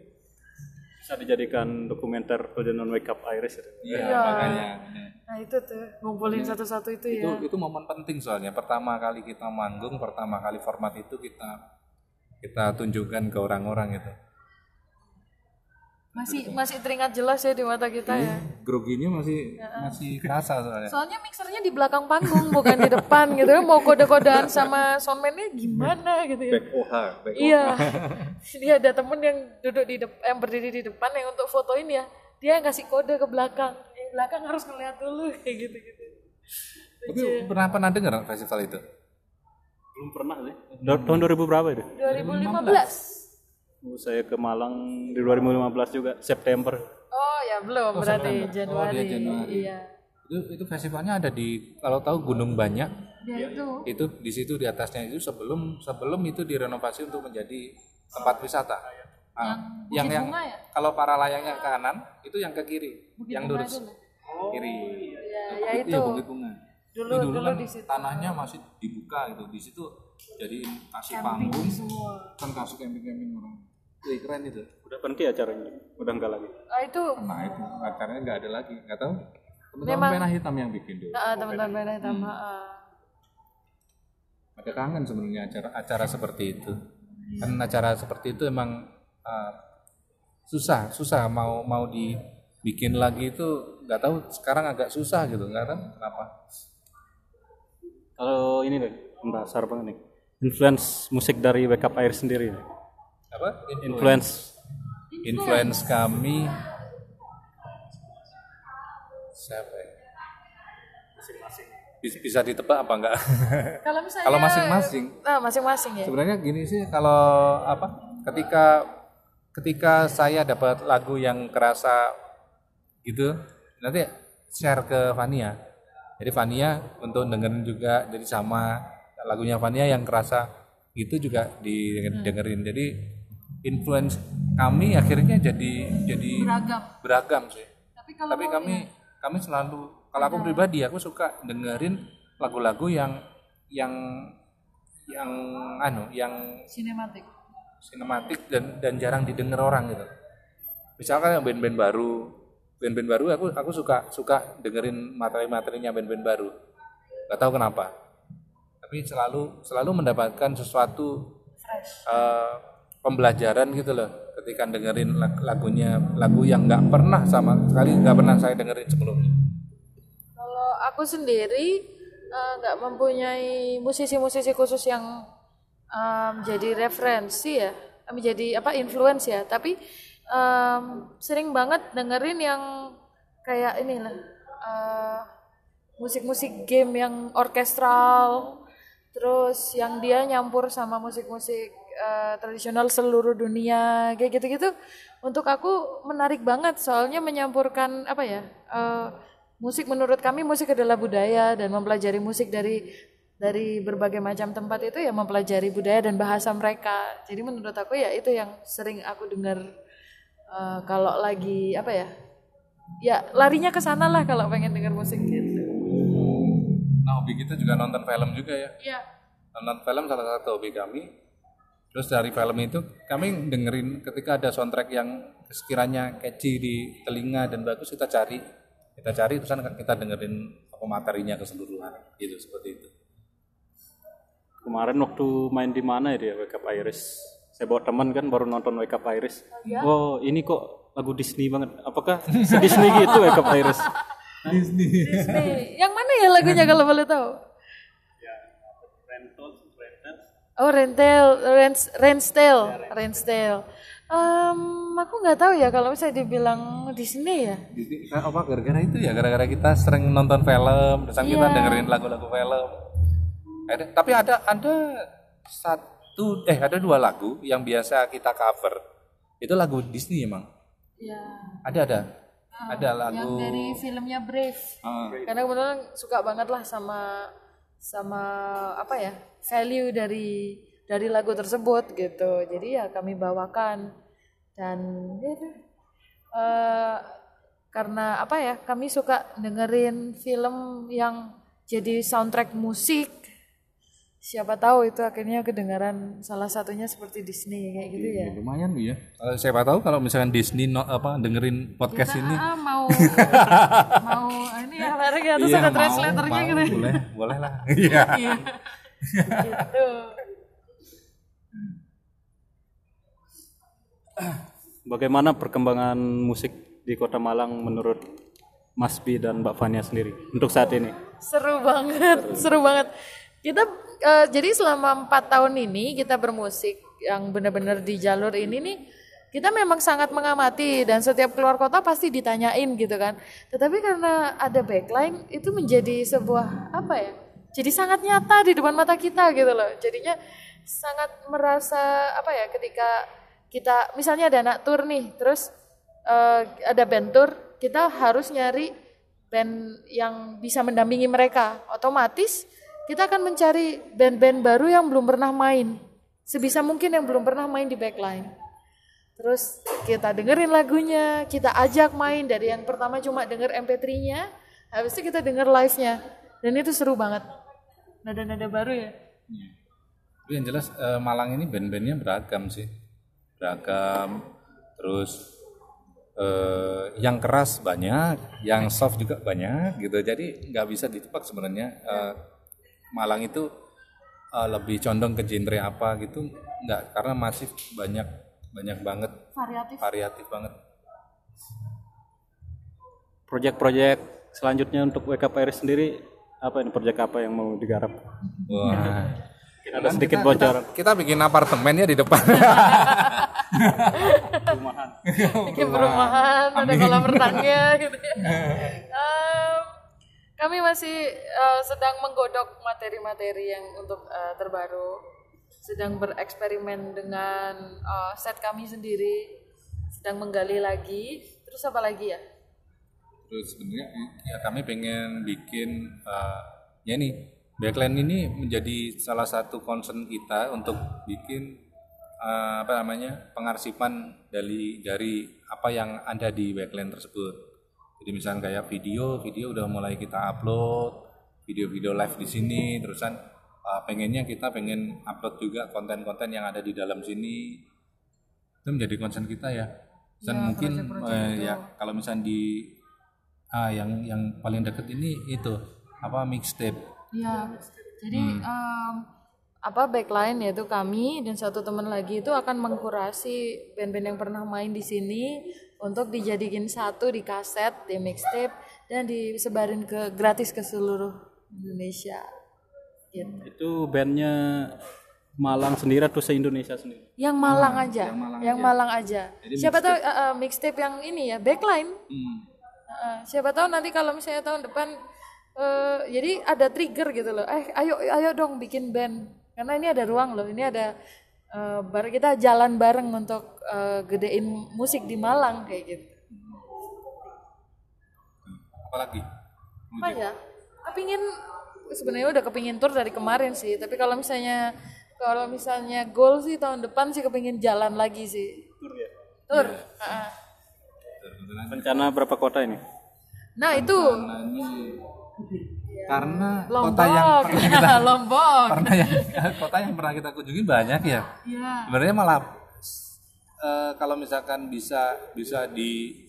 Bisa dijadikan dokumenter Ferdinand Wake Up Iris itu. Iya, makanya. Nah itu tuh ngumpulin satu-satu itu Itu ya. itu momen penting soalnya. Pertama kali kita manggung, pertama kali format itu kita kita tunjukkan ke orang-orang itu. Masih masih teringat jelas ya di mata kita ya. Groginya masih masih kerasa soalnya. Soalnya mixernya di belakang panggung bukan di depan gitu ya. Mau kode-kodean sama soundman-nya gimana gitu ya. Back OH, back Iya. Dia ada temen yang duduk di depan, yang berdiri di depan yang untuk fotoin ya. Dia yang kasih kode ke belakang. Yang belakang harus ngeliat dulu kayak gitu-gitu. Tapi pernah pernah dengar festival itu? Belum pernah sih. Tahun 2000 berapa itu? 2015. Oh, saya ke Malang di 2015 juga September. Oh ya belum berarti Januari. Oh, dia Januari. Iya. Itu itu festivalnya ada di kalau tahu Gunung Banyak Ya itu. itu di situ di atasnya itu sebelum sebelum itu direnovasi untuk menjadi tempat wisata. Ah, yang yang Bunga ya? kalau para layangnya ke kanan itu yang ke kiri, yang lurus itu. kiri. Ya, ya itu. Iya Bukit Bunga. Dulu Itu dulu kan di situ. tanahnya masih dibuka gitu. Di situ jadi kasih panggung, Semua. kan kasih camping-camping orang. Wih, keren itu. Udah berhenti acaranya. Udah enggak lagi. Ah itu Nah itu acaranya nggak ada lagi, nggak tahu. Teman-teman pena hitam yang bikin dulu. ah, teman-teman beda hitam. ah. Ada kangen sebenarnya acara acara seperti itu. Kan acara seperti itu emang uh, susah, susah mau mau dibikin lagi itu nggak tahu sekarang agak susah gitu, nggak tahu kenapa. Kalau ini deh, dasar banget nih. Influence musik dari Wake Up Iris sendiri. nih. Apa? Influence. Influence kami siapa ya? Bis- Bisa ditebak apa enggak? Kalau misalnya Kalau masing-masing Ah, masing-masing ya. Sebenarnya gini sih kalau apa? Ketika ketika saya dapat lagu yang kerasa gitu, nanti share ke Vania. Jadi Vania untuk dengerin juga jadi sama lagunya Vania yang kerasa gitu juga didengerin. Jadi influence kami akhirnya jadi jadi Beragam. beragam sih. Tapi kalau Tapi kami kami selalu kalau aku pribadi aku suka dengerin lagu-lagu yang yang yang anu yang sinematik. sinematik dan dan jarang didengar orang gitu. Misalkan yang band-band baru, band-band baru aku aku suka suka dengerin materi-materinya band-band baru. Gak tahu kenapa. Tapi selalu selalu mendapatkan sesuatu Fresh. eh, pembelajaran gitu loh ketika dengerin lag- lagunya lagu yang nggak pernah sama sekali nggak pernah saya dengerin sebelumnya. Kalau aku sendiri eh, nggak mempunyai musisi-musisi khusus yang um, referensi ya, menjadi apa influence ya. Tapi um, sering banget dengerin yang kayak inilah uh, musik-musik game yang orkestral, terus yang dia nyampur sama musik-musik uh, tradisional seluruh dunia kayak gitu-gitu. Untuk aku menarik banget soalnya menyampurkan apa ya? Uh, musik menurut kami musik adalah budaya dan mempelajari musik dari dari berbagai macam tempat itu ya mempelajari budaya dan bahasa mereka. Jadi menurut aku ya itu yang sering aku dengar uh, kalau lagi apa ya? Ya larinya ke sana lah kalau pengen dengar musik gitu. Nah hobi kita juga nonton film juga ya. Iya. Nonton film salah satu hobi kami. Terus dari film itu kami dengerin ketika ada soundtrack yang sekiranya catchy di telinga dan bagus kita cari. Kita cari terus kan kita dengerin apa materinya keseluruhan gitu seperti itu. Kemarin waktu main di mana ya dia Wake Up Iris? Saya bawa teman kan baru nonton Wake Up Iris. Ya? oh ini kok lagu Disney banget. Apakah Disney gitu Wake Up Iris? Disney. Disney. Yang mana ya lagunya kalau boleh tahu Oh rental, rent, rental, rental. Um, aku nggak tahu ya kalau saya dibilang Disney ya. Disney apa gara-gara itu ya gara-gara kita sering nonton film terus kan kita Iya. dengerin lagu-lagu film ada tapi ada ada satu eh ada dua lagu yang biasa kita cover itu lagu Disney emang Ya. ada ada ada Yang lagu dari filmnya Brave. Ah, Karena kebetulan suka banget lah sama sama apa ya value dari dari lagu tersebut gitu. Jadi ya kami bawakan dan ya. Eh, karena apa ya kami suka dengerin film yang jadi soundtrack musik. Siapa tahu itu akhirnya kedengaran salah satunya seperti Disney kayak gitu ya. ya lumayan Bu, ya Kalau siapa tahu kalau misalkan Disney no- apa dengerin podcast ini Ah, mau mau ini ya ya terus Iya, ada mau, translatornya mau, gitu. boleh boleh lah iya Iya. gitu. bagaimana perkembangan musik di Kota Malang menurut Mas Bi dan Mbak Fania sendiri untuk saat ini Seru banget, seru banget. Kita eh, jadi selama empat tahun ini kita bermusik yang benar-benar di jalur ini nih kita memang sangat mengamati dan setiap keluar kota pasti ditanyain gitu kan. Tetapi karena ada backline itu menjadi sebuah apa ya? Jadi sangat nyata di depan mata kita gitu loh. Jadinya sangat merasa apa ya ketika kita misalnya ada anak tour nih, terus eh, ada band tour, kita harus nyari band yang bisa mendampingi mereka. Otomatis kita akan mencari band-band baru yang belum pernah main. Sebisa mungkin yang belum pernah main di backline. Terus kita dengerin lagunya, kita ajak main dari yang pertama cuma denger MP3-nya, habis itu kita denger live-nya. Dan itu seru banget. Nada-nada baru ya. Tapi yang jelas eh, Malang ini band-bandnya beragam sih, beragam. Terus eh, yang keras banyak, yang soft juga banyak gitu. Jadi nggak bisa ditebak sebenarnya eh, Malang itu eh, lebih condong ke genre apa gitu, nggak karena masih banyak banyak banget Variatif. variatif banget. proyek-proyek selanjutnya untuk Iris sendiri apa ini proyek apa yang mau digarap Wah. ada sedikit Kita- bocoran Kita, kita bikin apartemen ya di depan. bikin perumahan, ada kolam renangnya gitu ya. Em, kami masih eh, sedang menggodok materi-materi yang untuk eh, terbaru, sedang bereksperimen dengan eh, set kami sendiri, sedang menggali lagi. Terus apa lagi ya? Terus sebenarnya ya kami pengen bikin eh, ya nih backline ini menjadi salah satu concern kita untuk bikin eh, apa namanya pengarsipan dari dari apa yang ada di backline tersebut. Jadi misalnya kayak video, video udah mulai kita upload, video-video live di sini, terusan eh, pengennya kita pengen upload juga konten-konten yang ada di dalam sini. Itu menjadi concern kita ya. Dan mungkin eh, ya kalau misalnya di ah yang yang paling deket ini itu apa mixtape Ya, jadi em, apa backline yaitu kami dan satu teman lagi itu akan mengkurasi band-band yang pernah main di sini untuk dijadikan satu di kaset, di mixtape dan disebarin ke gratis ke seluruh Indonesia. Gitu. itu bandnya Malang sendiri atau se Indonesia sendiri? Yang Malang aja, yang Malang, aja. Siapa tahu uh, uh, mixtape yang ini ya, backline. Hmm. Uh, siapa tahu nanti kalau misalnya tahun depan eh jadi ada trigger gitu loh. Eh ayo ayo dong bikin band. Karena ini ada ruang loh. Ini ada eh bar kita jalan bareng untuk eh, gedein musik di Malang kayak gitu. Apalagi? Apa ya? Kepingin sebenarnya udah kepingin tour dari kemarin sih. Tapi kalau misalnya kalau misalnya goal sih tahun depan sih kepingin jalan lagi sih. Tur ya. Tur. Ah. Rencana berapa kota ini? Nah itu Karena Lombok. kota yang pernah kita Lombok. pernah yang kota yang pernah kita kunjungi banyak ya. Iya. Sebenarnya malah eh, kalau misalkan bisa bisa di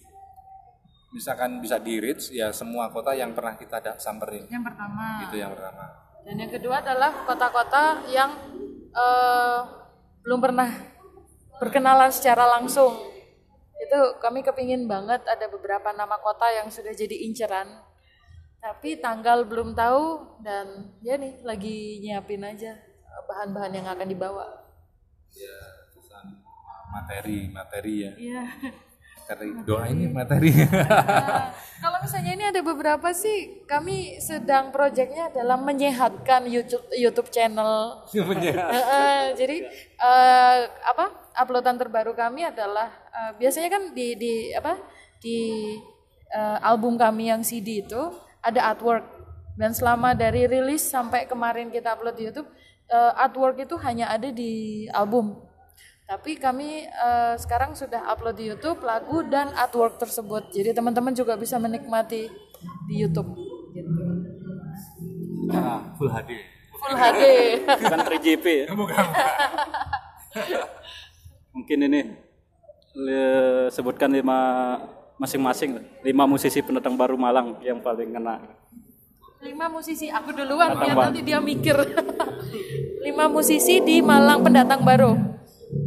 misalkan bisa di reach ya semua kota yang pernah kita ada samperin Yang pertama. itu yang pertama. Dan yang kedua adalah kota-kota yang eh, belum pernah berkenalan secara langsung. Itu kami kepingin banget ada beberapa nama kota yang sudah jadi inceran. Tapi tanggal belum tahu dan ya nih lagi nyiapin aja eh, bahan-bahan yang akan dibawa. Ya pesan materi materi ya. Iya. Materi doa ini materi. Nah, kalau misalnya ini ada beberapa sih kami sedang proyeknya dalam menyehatkan YouTube YouTube channel. Heeh, jadi eh, apa uploadan terbaru kami adalah eh, biasanya kan di di apa di eh, album kami yang CD itu ada artwork dan selama dari rilis sampai kemarin kita upload di YouTube eh, artwork itu hanya ada di album. Tapi kami eh, sekarang sudah upload di YouTube lagu dan artwork tersebut. Jadi teman-teman juga bisa menikmati di YouTube. Gitu. Full HD. Full HD. Bukan 3GP ya? Mungkin ini le- sebutkan lima masing-masing lima musisi pendatang baru Malang yang paling kena. Lima musisi, aku duluan Pendatang baru. nanti dia mikir. Lima musisi di Malang pendatang baru.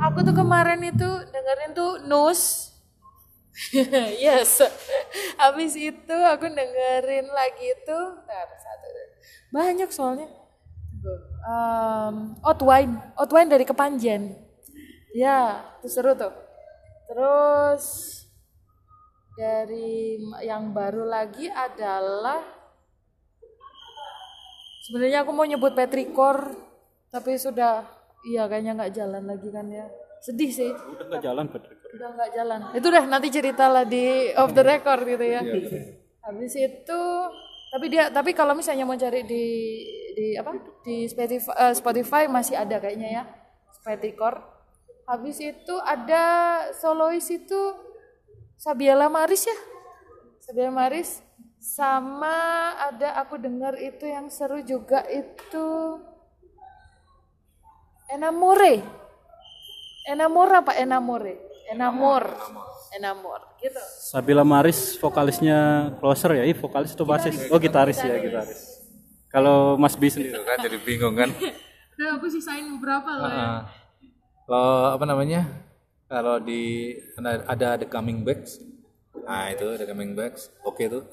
Aku tuh kemarin itu dengerin tuh Nus. yes. Habis itu aku dengerin lagi itu, bentar, satu. Banyak soalnya. Um, Outwine, Outwine dari Kepanjen. Ya, itu seru tuh. Terus dari yang baru lagi adalah Sebenarnya aku mau nyebut Petrikor, tapi sudah, iya kayaknya nggak jalan lagi kan ya. Sedih sih, Udah nggak jalan Patrick. udah nggak jalan. Itu dah nanti cerita lah di off the record gitu ya. Habis itu, tapi dia, tapi kalau misalnya mau cari di di apa di Spotify, eh, Spotify masih ada kayaknya ya, Petrikor. Habis itu ada solois itu Sabiela Maris ya, Sabiela Maris sama ada aku dengar itu yang seru juga itu Enamore. Enamor apa Enamore? Enamor. Enamor. Gitu. Sabila Maris vokalisnya closer ya, Ih, vokalis atau basis? Oh gitaris ya gitaris. Kalau Mas B sendiri Itu kan jadi bingung kan. Udah aku sisain beberapa loh ya. Ah. Kalau apa namanya? Kalau di ada, The Coming Backs. Nah, itu The Coming Backs. Oke tuh.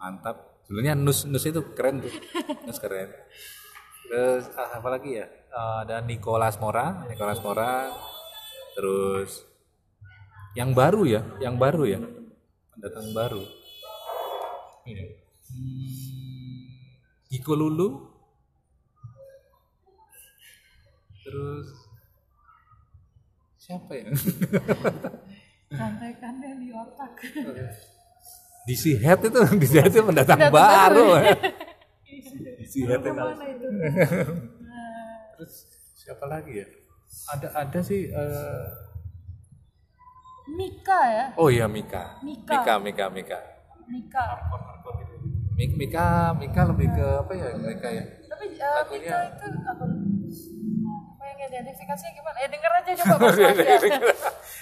Mantap. Sebenarnya Nus Nus itu keren tuh. Nus keren. Terus ah, apa lagi ya? Ah, ada Nicolas Mora, Nicolas Mora. Terus yang baru ya, yang baru ya. Pendatang baru. Ini. Lulu. Terus siapa ya? Santai-santai di otak. DC Head itu DC Head itu pendatang baru. DC Head itu. Terus siapa lagi ya? Ada ada sih eh, Mika ya. oh iya Mika. Mika. Mika Mika Mika. Mika. Mi- Mika Mika lebih ke apa ya mereka ya? Tapi uh, Mika itu apa? Apa yang identifikasinya gimana? Eh denger aja coba Mas ya.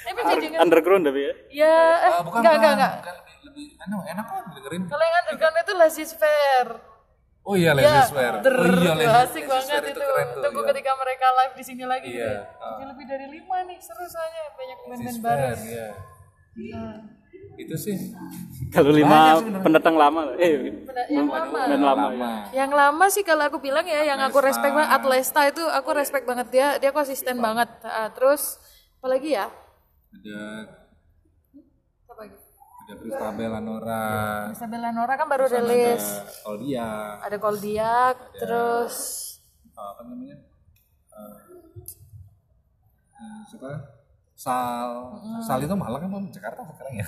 Tapi jadi underground tapi ya. Ya, eh, Ah, bukan enggak, enggak, enggak. Bukan lebih lebih anu enak kok dengerin. Kalau yang underground itu Lazy Fair. Oh iya Ya, Lazy der, Oh iya Lazy asik banget itu. Tunggu iya. ketika mereka live di sini lagi. Iya, ya. Jadi lebih dari lima nih, seru soalnya banyak band-band baru. iya. Itu sih. Kalau lima pendatang lama, eh yang lama. main lama. ya. lama yang lama sih kalau aku bilang ya yang aku respect banget Atlesta itu aku respect banget. Dia dia konsisten banget. Ah, terus apalagi ya? Ada apa lagi? Ada Christabel Anora Isabella Nora kan baru rilis. Ada Oldia ada Koldiak terus apa namanya? Siapa Sal Sal itu Malang kan mau Jakarta sekarang ya?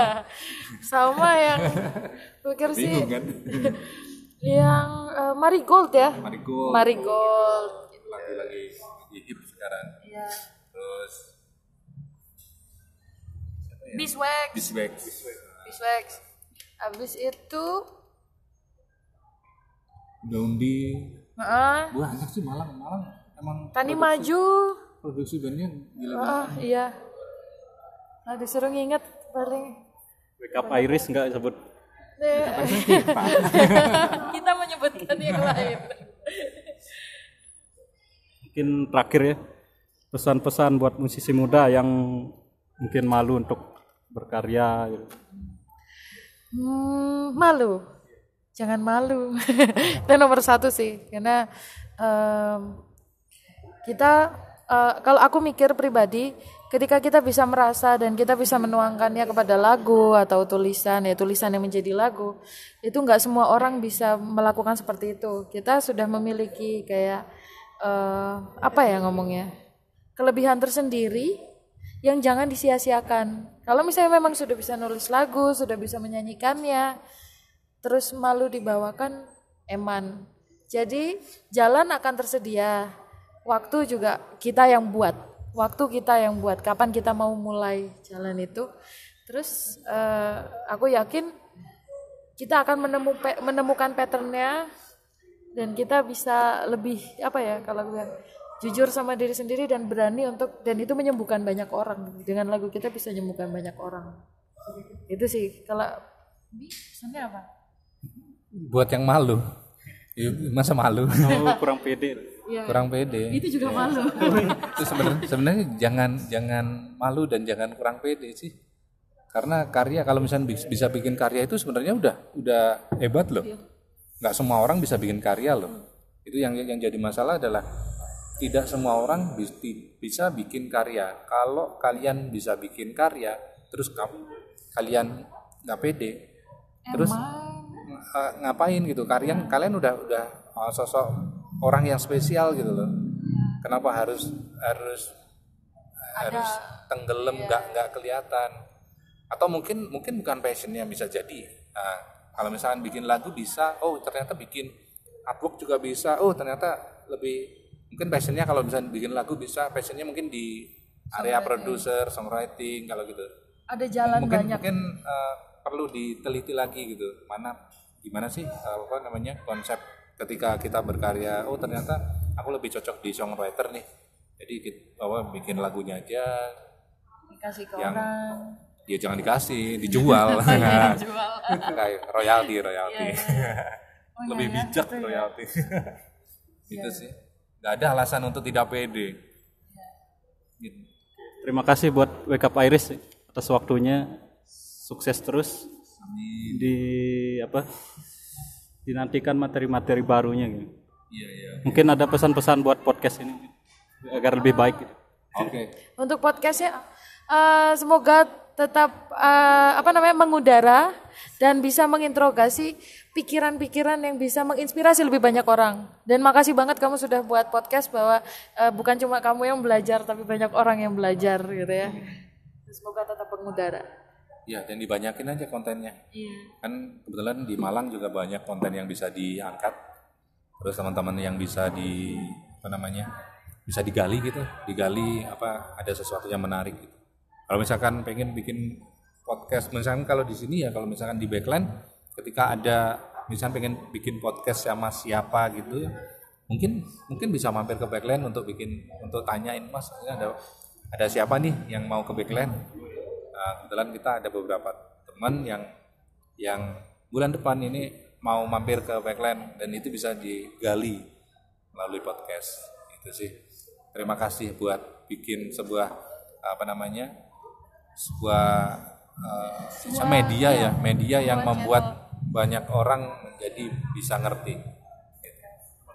Sama yang pikir sih. Bingung kan? Yang eh, Marigold ya? Marigold. Marigold. Lagi-lagi lagi hip sekarang. Ya terus Beeswax. Bisbek Beeswax. Habis itu Daundi ah banyak sih Malang. Malang emang Tani Maju produksi bandnya gila ah iya nah disuruh nginget paling Wake up Iris enggak sebut. kita menyebutkan yang lain Mungkin terakhir ya pesan-pesan buat musisi muda yang mungkin malu untuk berkarya gitu. Hmm, malu. Jangan malu. Itu nomor satu sih, karena em, kita eh, kalau aku mikir pribadi, ketika kita bisa merasa dan kita bisa menuangkannya kepada lagu atau tulisan ya tulisan yang menjadi lagu, itu nggak semua orang bisa melakukan seperti itu. Kita sudah memiliki kayak eh, apa ya ngomongnya kelebihan tersendiri yang jangan disia-siakan. Kalau misalnya memang sudah bisa nulis lagu, sudah bisa menyanyikannya, terus malu dibawakan eman. Jadi jalan akan tersedia. Waktu juga kita yang buat. Waktu kita yang buat. Kapan kita mau mulai jalan itu? Terus eh, aku yakin kita akan menemu, menemukan patternnya dan kita bisa lebih apa ya kalau bilang jujur sama diri sendiri dan berani untuk dan itu menyembuhkan banyak orang dengan lagu kita bisa menyembuhkan banyak orang itu sih kalau pesannya apa buat yang malu Ya, masa malu Oh, kurang pede. Kurang pede. Itu juga malu. Itu sebenarnya sebenarnya jangan jangan malu dan jangan kurang pede sih. Karena karya kalau misalnya bis- bisa bikin karya itu sebenarnya udah udah hebat loh. Nggak semua orang bisa bikin karya loh. Itu yang yang jadi masalah adalah tidak semua orang bis- bi- bisa bikin karya. Kalau kalian bisa bikin karya terus kamu kalian nggak pede terus ngapain gitu? Kalian kalian udah udah eh, sosok orang yang spesial gitu loh. Kenapa harus harus harus tenggelam nggak nggak kelihatan? Atau mungkin mungkin bukan passionnya bisa jadi. Nah, kalau misalkan bikin lagu bisa oh ternyata bikin artwork juga bisa. Oh ternyata lebih mungkin passionnya kalau misalnya bikin lagu bisa passionnya mungkin di area producer songwriting kalau gitu. Ada jalan mungkin banyak. mungkin eh, perlu diteliti lagi gitu. Mana gimana sih eh, apa namanya konsep ketika kita berkarya oh ternyata aku lebih cocok di songwriter nih. Jadi kita, apa, bikin lagunya aja. Dikasih ke yang- orang. ya jangan dikasih dijual. Jual kayak royalti royalti. Oh, lebih iya, ya, bijak gitu royalti. Itu sih. Nggak ada alasan untuk tidak pede. Gitu. Terima kasih buat Wake Up Iris atas waktunya. Sukses terus. Di apa? Dinantikan materi-materi barunya gitu. iya iya Mungkin ada pesan-pesan buat podcast ini agar lebih baik. gitu. oke untuk podcastnya eh, semoga tetap eh, apa namanya mengudara dan bisa menginterogasi pikiran-pikiran yang bisa menginspirasi lebih banyak orang dan makasih banget kamu sudah buat podcast bahwa eh, bukan cuma kamu yang belajar tapi banyak orang yang belajar gitu ya semoga tetap mengudara ya dan dibanyakin aja kontennya. Kan kebetulan di Malang juga banyak konten yang bisa diangkat. Terus teman-teman yang bisa di apa namanya bisa digali gitu. Digali apa ada sesuatu yang menarik gitu. Kalau misalkan pengen bikin podcast misalkan kalau di sini ya kalau misalkan di backline ketika ada misalkan pengen bikin podcast sama siapa gitu mungkin mungkin bisa mampir ke backline untuk bikin untuk tanyain mas ini ada ada siapa nih yang mau ke backline Nah, kebetulan kita ada beberapa teman yang yang bulan depan ini mau mampir ke backline dan itu bisa digali melalui podcast. Itu sih. Terima kasih buat bikin sebuah apa namanya sebuah uh, media ya media yang membuat banyak orang menjadi bisa ngerti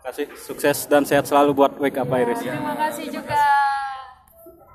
Terima kasih, sukses dan sehat selalu buat Wake Up Iris. Terima kasih juga.